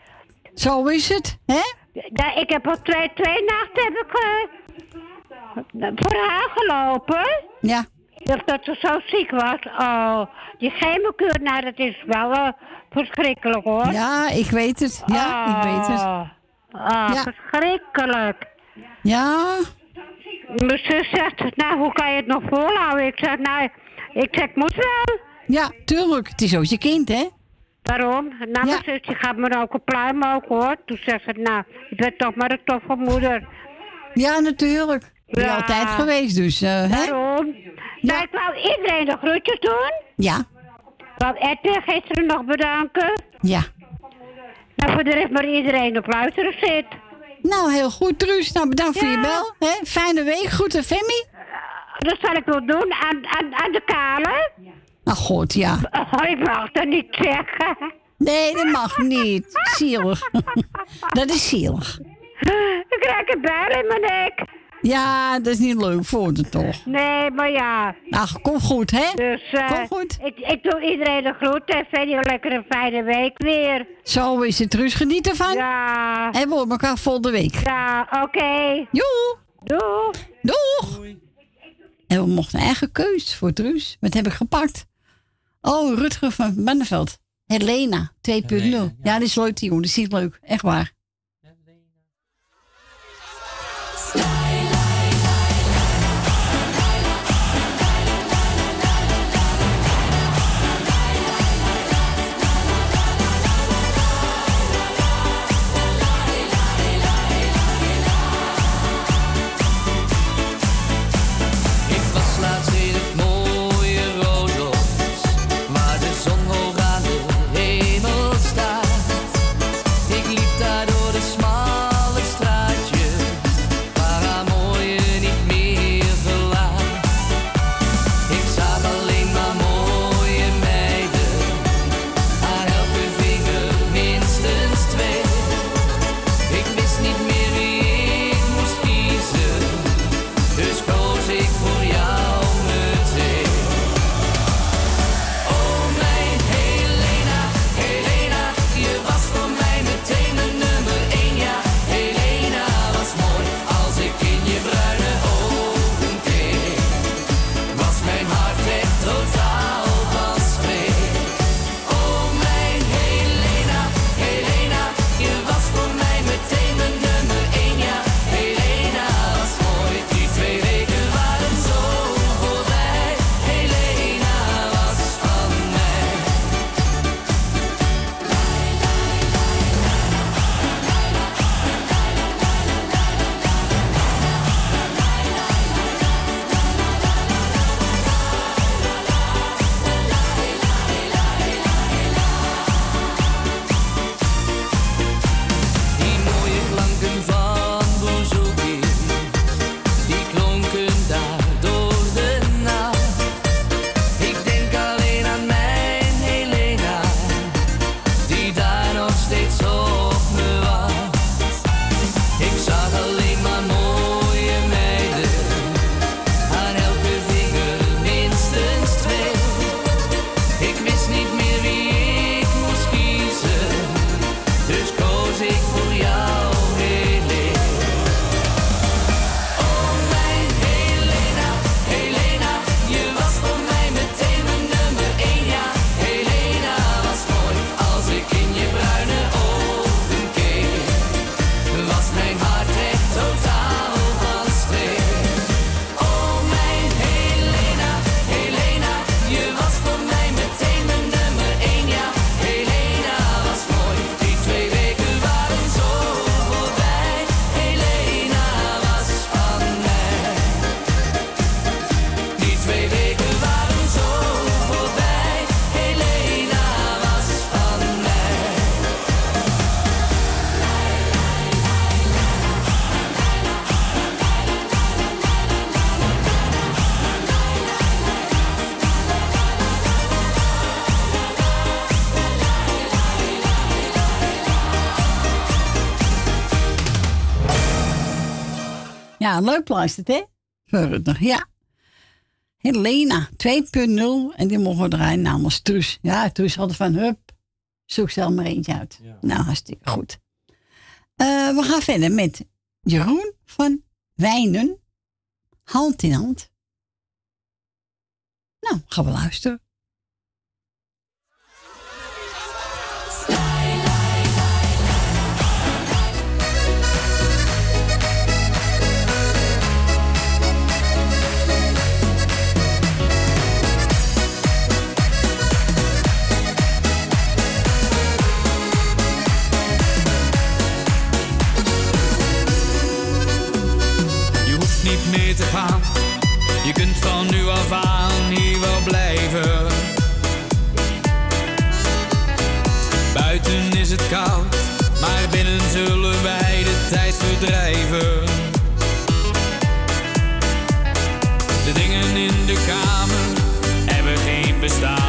Zo is het, hè? Ja, ik heb al twee, twee nachten heb ik, eh, voor haar gelopen. Ja. Dat, dat ze zo ziek was. Oh, die chemokuur, nou, dat is wel eh, verschrikkelijk hoor. Ja, ik weet het. Ja, ik weet het. Ah, ah, Ja. verschrikkelijk. Ja. Mijn zus zegt, nou, hoe kan je het nog volhouden? Ik zeg, nou, ik zeg, ik moet wel. Ja, tuurlijk. Het is ook je kind, hè? Daarom. Nou, mijn zus die gaat me ook een pluim ook hoor. Toen zegt ze, nou, je bent toch maar een toffe moeder. Ja, natuurlijk. Ben je Ja. altijd geweest, dus... eh, hè? Daarom. Nou, ik wou iedereen de groetjes doen. Ja, Wou Ette gisteren nog bedanken. ja. Nou, voor de rest maar iedereen op luisteren zit. Nou, heel goed, Truus. Nou, bedankt voor je bel. Hè? Fijne week. Groeten, Femi. Dat zal ik wel doen aan, aan, aan de kale. Ach, god, ja. Oh, ik mag dat niet zeggen. Nee, dat mag niet. Zielig. dat is zielig. Ik krijg een bijl in mijn nek. Ja, dat is niet leuk voor je toch. Nee, maar ja. Ach, kom goed, hè? Dus, eh, Kom goed. Ik, ik doe iedereen de groeten en verder een lekkere fijne week weer. Zo is het, Truus. Geniet ervan. Ja. En we horen elkaar volgende week. Ja, oké. Joe. Doeg. Doeg. En we mochten een eigen keus voor Truus. Wat heb ik gepakt? Oh, Rutger van Banneveld. Helena 2.0. Ja, die is leuk, die jongen. Die is niet leuk. Echt waar. Ja, leuk luistert, hè? Verder, ja. Helena 2.0 en die mogen we draaien namens Truus. Ja, Truus had van hup, zoek zelf maar eentje uit. Nou, hartstikke goed. Eh, we gaan verder met Jeroen van Wijnen. Hand in hand. Nou, gaan we luisteren. te gaan. Je kunt van nu af aan hier wel blijven. Buiten is het koud, maar binnen zullen wij de tijd verdrijven. De dingen in de kamer hebben geen bestaan.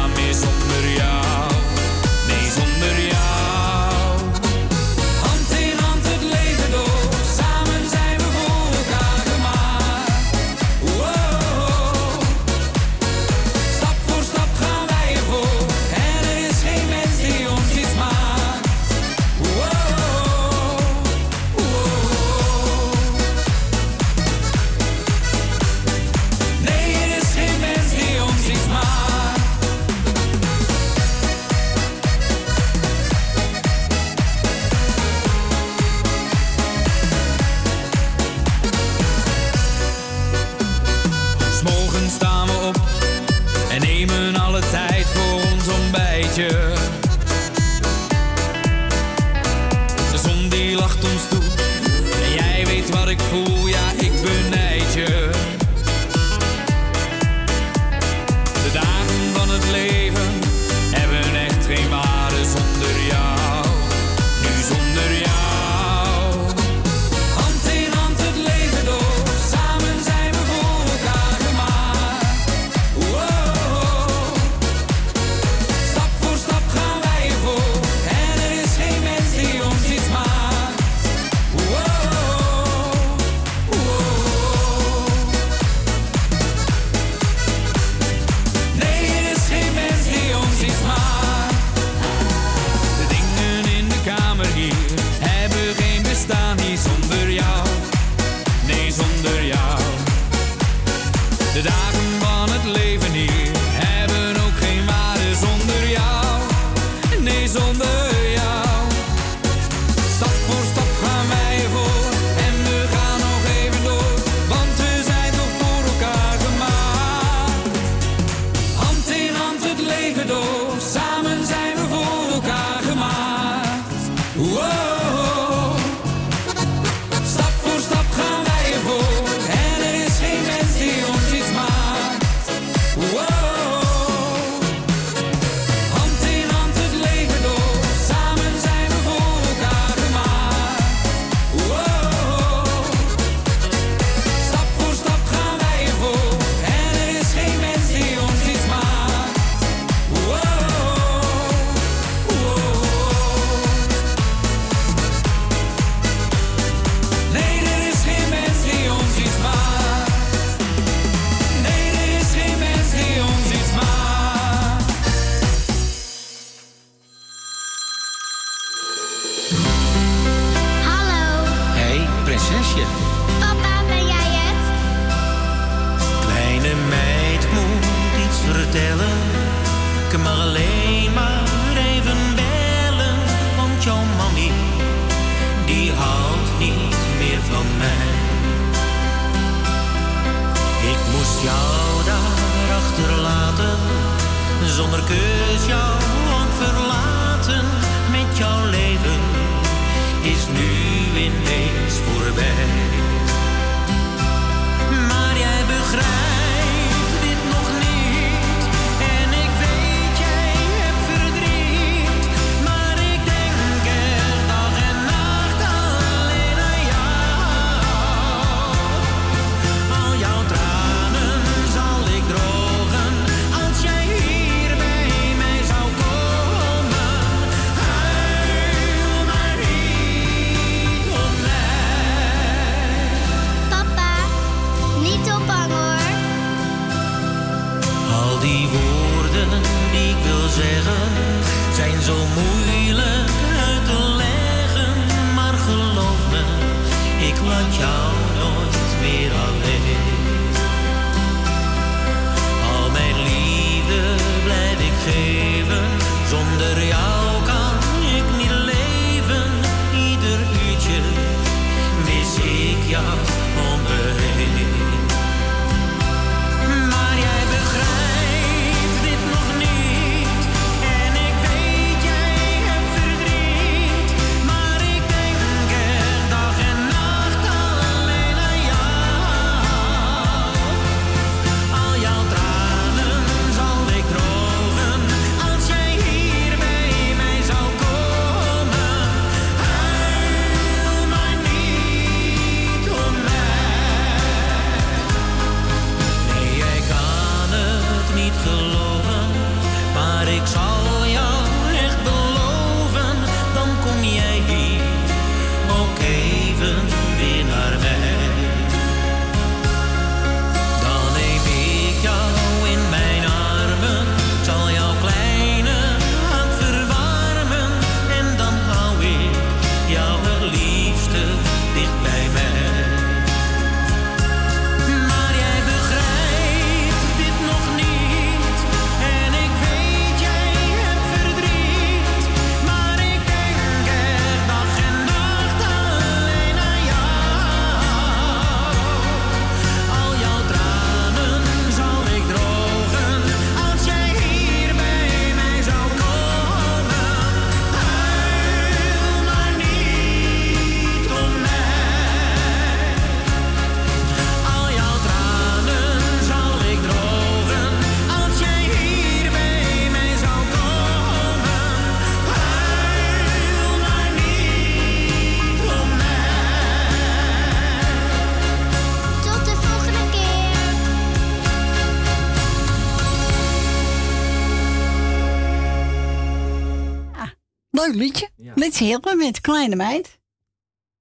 Liedje. Let's Heer met Kleine Meid.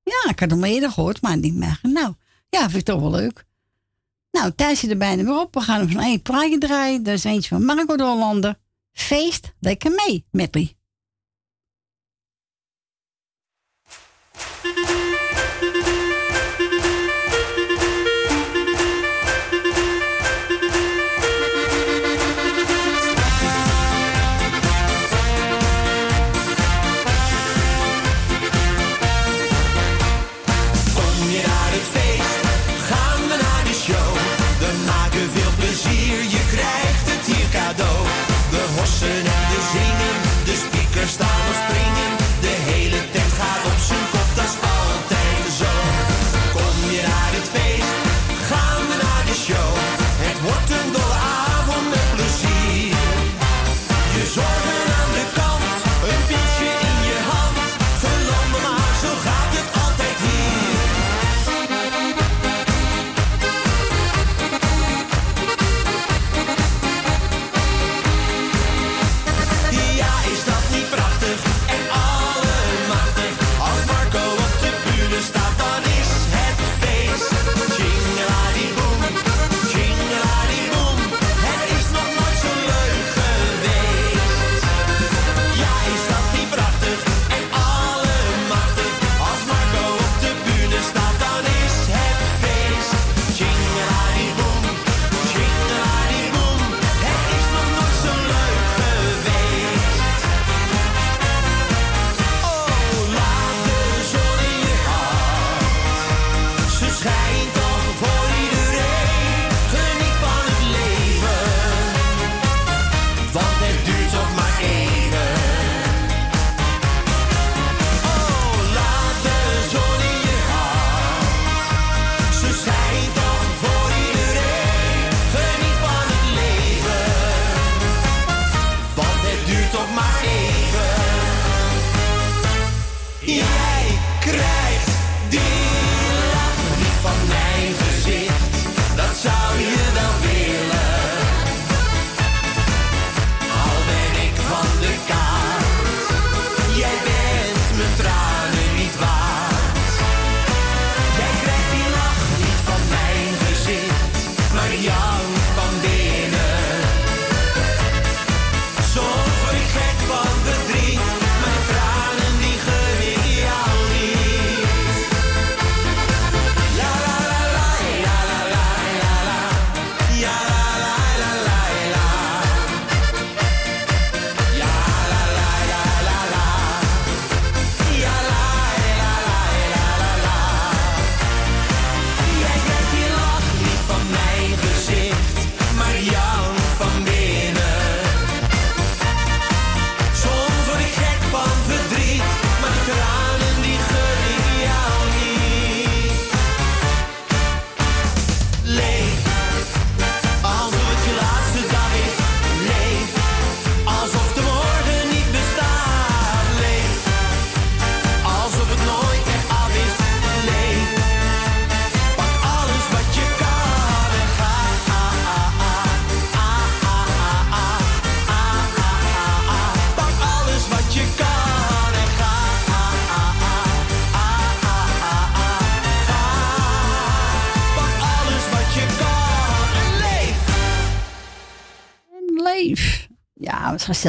Ja, ik had hem eerder gehoord, maar niet meer. Nou, ja, vind ik toch wel leuk. Nou, Thijs zit er bijna weer op. We gaan hem van één plaatje draaien. Dat is eentje van Marco de Hollander. Feest lekker mee, Medley.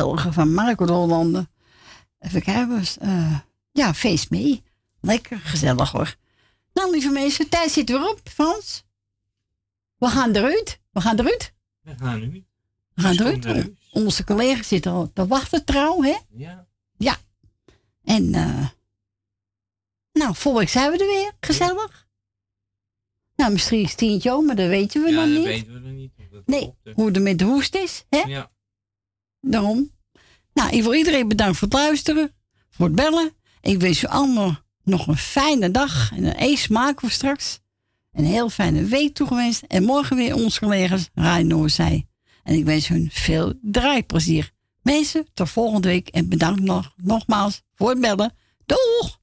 Ja, van Marco de Hollander. Even kijken. eh, ja, feest mee. Lekker gezellig hoor. Nou, lieve mensen, tijd zit weer op, Frans. We gaan eruit. We gaan eruit. We gaan nu. We gaan eruit. eruit. Onze collega's zitten al te wachten trouw, hè? Ja. Ja. En, eh nou, volgende week zijn we er weer. Gezellig. Nou, misschien is Tientje maar dat weten we Ja, nog dat niet. weten we nog niet. dat Nee, hoe het met de hoest is, hè? Ja. Daarom. Nou, ik wil iedereen bedanken voor het luisteren, voor het bellen. Ik wens u allemaal nog een fijne dag en een eet maken we straks. Een heel fijne week toegewenst. En morgen weer onze collega's Rai Noorzij. En ik wens hun veel draaiplezier. Mensen, tot volgende week en bedankt nog, nogmaals voor het bellen. Doeg!